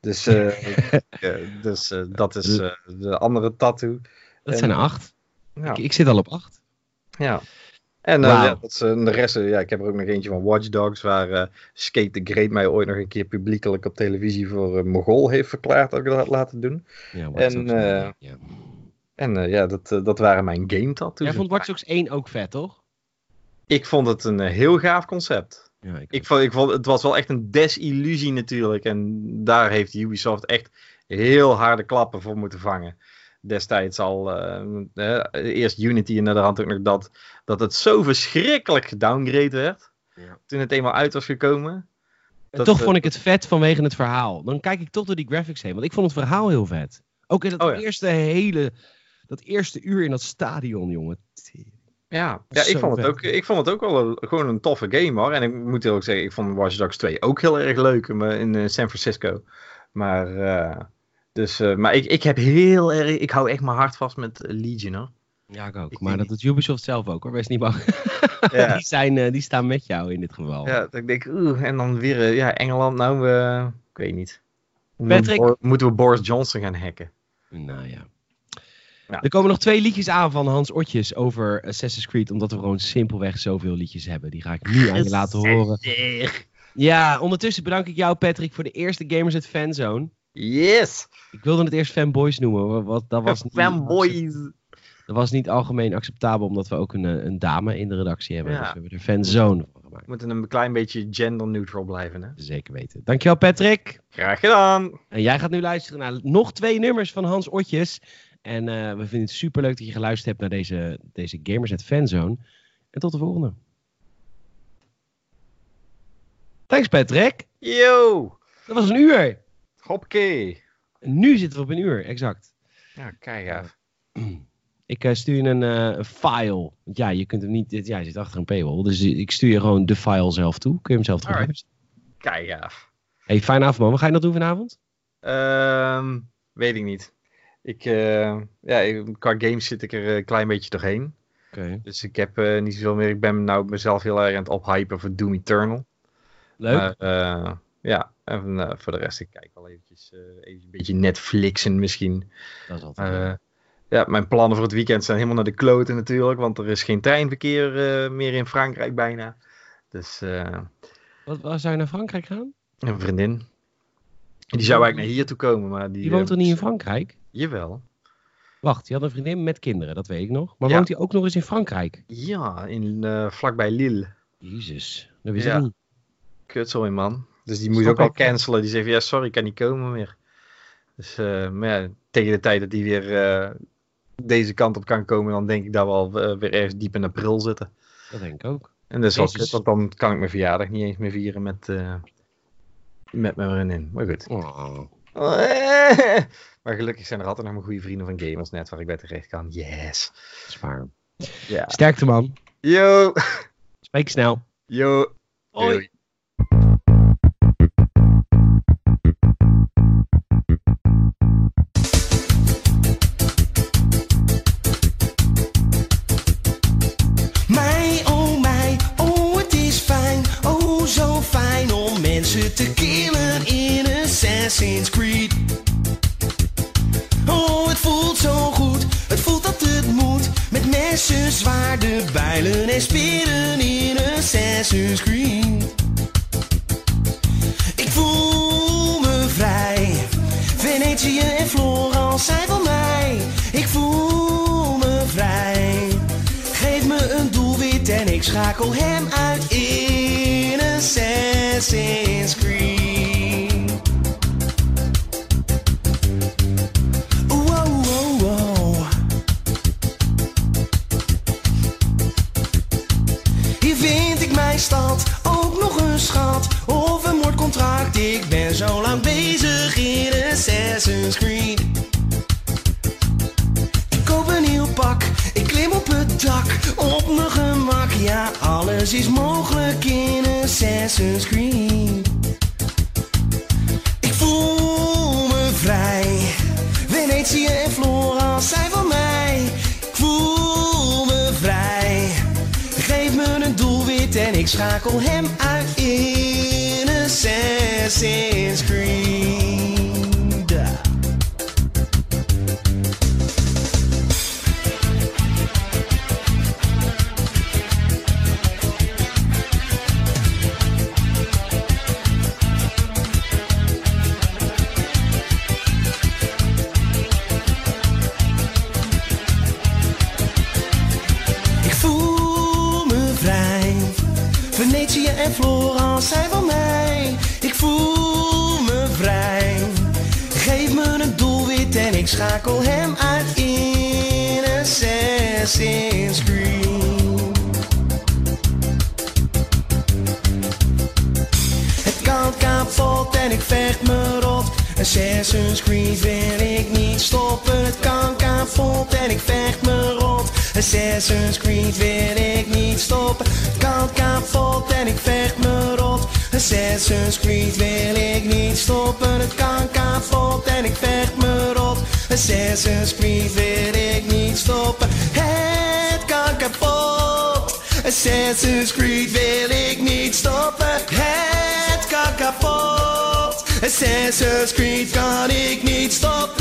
Dus, eh, eh, dus dat is de andere tattoo. Dat En- zijn er acht. Ja, Ik, ik zit al op acht. ja. En ja, dat is, de rest, ja, ik heb er ook nog eentje van Watch Dogs, waar Skate the Great mij ooit nog een keer publiekelijk op televisie voor Mogol heeft verklaard dat ik dat had laten doen. Ja, Watch En, Dogs, ja. En ja, dat, dat waren mijn game tattoos. Jij vond Watch Dogs 1 ook vet, toch? Ik vond het een heel gaaf concept. Ja, ik, Ik vond, ik vond, het was wel echt een desillusie natuurlijk. En daar heeft Ubisoft echt heel harde klappen voor moeten vangen. Destijds al, eh, eh, eerst Unity en naar de hand ook nog dat, dat het zo verschrikkelijk gedowngrade werd. Ja. Toen het eenmaal uit was gekomen. En toch vond ik het vet vanwege het verhaal. Dan kijk ik toch door die graphics heen. Want ik vond het verhaal heel vet. Ook in dat Oh ja. eerste hele... Dat eerste uur in dat stadion, jongen. Ja, ja ik, vond het ook, ik vond het ook wel een- gewoon een toffe game hoor. En ik moet eerlijk zeggen, ik vond Watch Dogs 2 ook heel erg leuk in, in eh, San Francisco. Maar, eh, dus, eh, maar ik, ik heb heel erg, ik hou echt mijn hart vast met Legion hoor. Ja, ik ook. Ik maar dat doet Ubisoft zelf ook, hoor. Wees niet bang. Ja. die, zijn, eh, die staan met jou in dit geval. Ja, dat ik denk, oeh, en dan weer, ja, Engeland, nou, ik weet niet. Patrick? Moeten we Boris Johnson gaan hacken? Nou ja. Ja. Er komen nog twee liedjes aan van Hans Otjes over Assassin's Creed. Omdat we gewoon simpelweg zoveel liedjes hebben. Die ga ik nu aan je laten horen. Ja, ondertussen bedank ik jou, Patrick, voor de eerste Gamers at Fanzone. Yes! Ik wilde het eerst fanboys noemen, wa- wat, dat was niet, Fanboys! dat was niet algemeen acceptabel, omdat we ook een, eh, een dame in de redactie hebben. Ja. Dus we hebben er fanzone van gemaakt. We moeten een klein beetje gender neutral blijven, hè? Zeker weten. Dankjewel, Patrick. Graag gedaan! En jij gaat nu luisteren naar nog twee nummers van Hans Otjes. En eh, we vinden het super leuk dat je geluisterd hebt naar deze, deze Gamersnet Fanzone. En tot de volgende. Thanks Patrick. Yo! Dat was een uur. Hoppakee! Nu zitten we op een uur, exact. Ja, kijk af. Ik eh, stuur je een, eh, file. Want ja, je kunt hem niet. Ja, zit achter een paywall. Dus ik stuur je gewoon de file zelf toe. Kun je hem zelf terugluisteren. Kijk af. Hey, fijne avond man. Wat ga je nog doen vanavond? Ehm, weet ik niet. Ik, eh, ja, qua games zit ik er een klein beetje doorheen. Dus ik heb eh, niet zoveel meer. Ik ben nou mezelf heel erg aan het ophypen voor Doom Eternal. Leuk. Maar, eh, ja, en voor de rest, ik kijk wel eventjes, even een beetje Netflixen misschien. dat is altijd ja, mijn plannen voor het weekend zijn helemaal naar de kloten natuurlijk, want er is geen treinverkeer meer in Frankrijk bijna. Dus eh, Wat, waar zou je naar Frankrijk gaan? een vriendin. Die zou eigenlijk naar hier toe komen, maar die... Die woont toch niet in Frankrijk? Jawel. Wacht, die had een vriendin met kinderen, dat weet ik nog. Maar Ja. woont hij ook nog eens in Frankrijk? Ja, in, eh, vlakbij Lille. Jezus, dat wist Ja. ik niet. Man. Dus die Snap ook al cancelen. Die van, ja, sorry, ik kan niet komen meer. Dus, eh, maar ja, tegen de tijd dat die weer eh, deze kant op kan komen, dan denk ik dat we al weer ergens diep in april zitten. Dat denk ik ook. En dat is wel Jezus. kut, want dan kan ik mijn verjaardag niet eens meer vieren met, met mijn vriendin. Maar goed. Oh. Maar gelukkig zijn er altijd nog mijn goede vrienden van Gamersnet waar ik bij terecht kan. Yes. Zwaar. Ja. Sterkte man. Yo. Spreek snel. Yo. Hoi. Assassin's dak, op mijn gemak. Ja, alles is mogelijk in Assassin's Creed. Ik voel me vrij, Venetië en Florence zijn van mij. Ik voel me vrij, geef me een doelwit en ik schakel hem uit in Assassin's Creed. Assassin's Creed wil ik niet stoppen. Het kan kapot en ik vecht me rot. Assassin's Creed wil ik niet stoppen. Het kan kapot en ik vecht me rot. Assassin's Creed wil ik niet stoppen. Het kan kapot. Assassin's Creed wil ik niet stoppen. Het kan kapot. Assassin's Creed kan ik niet stoppen.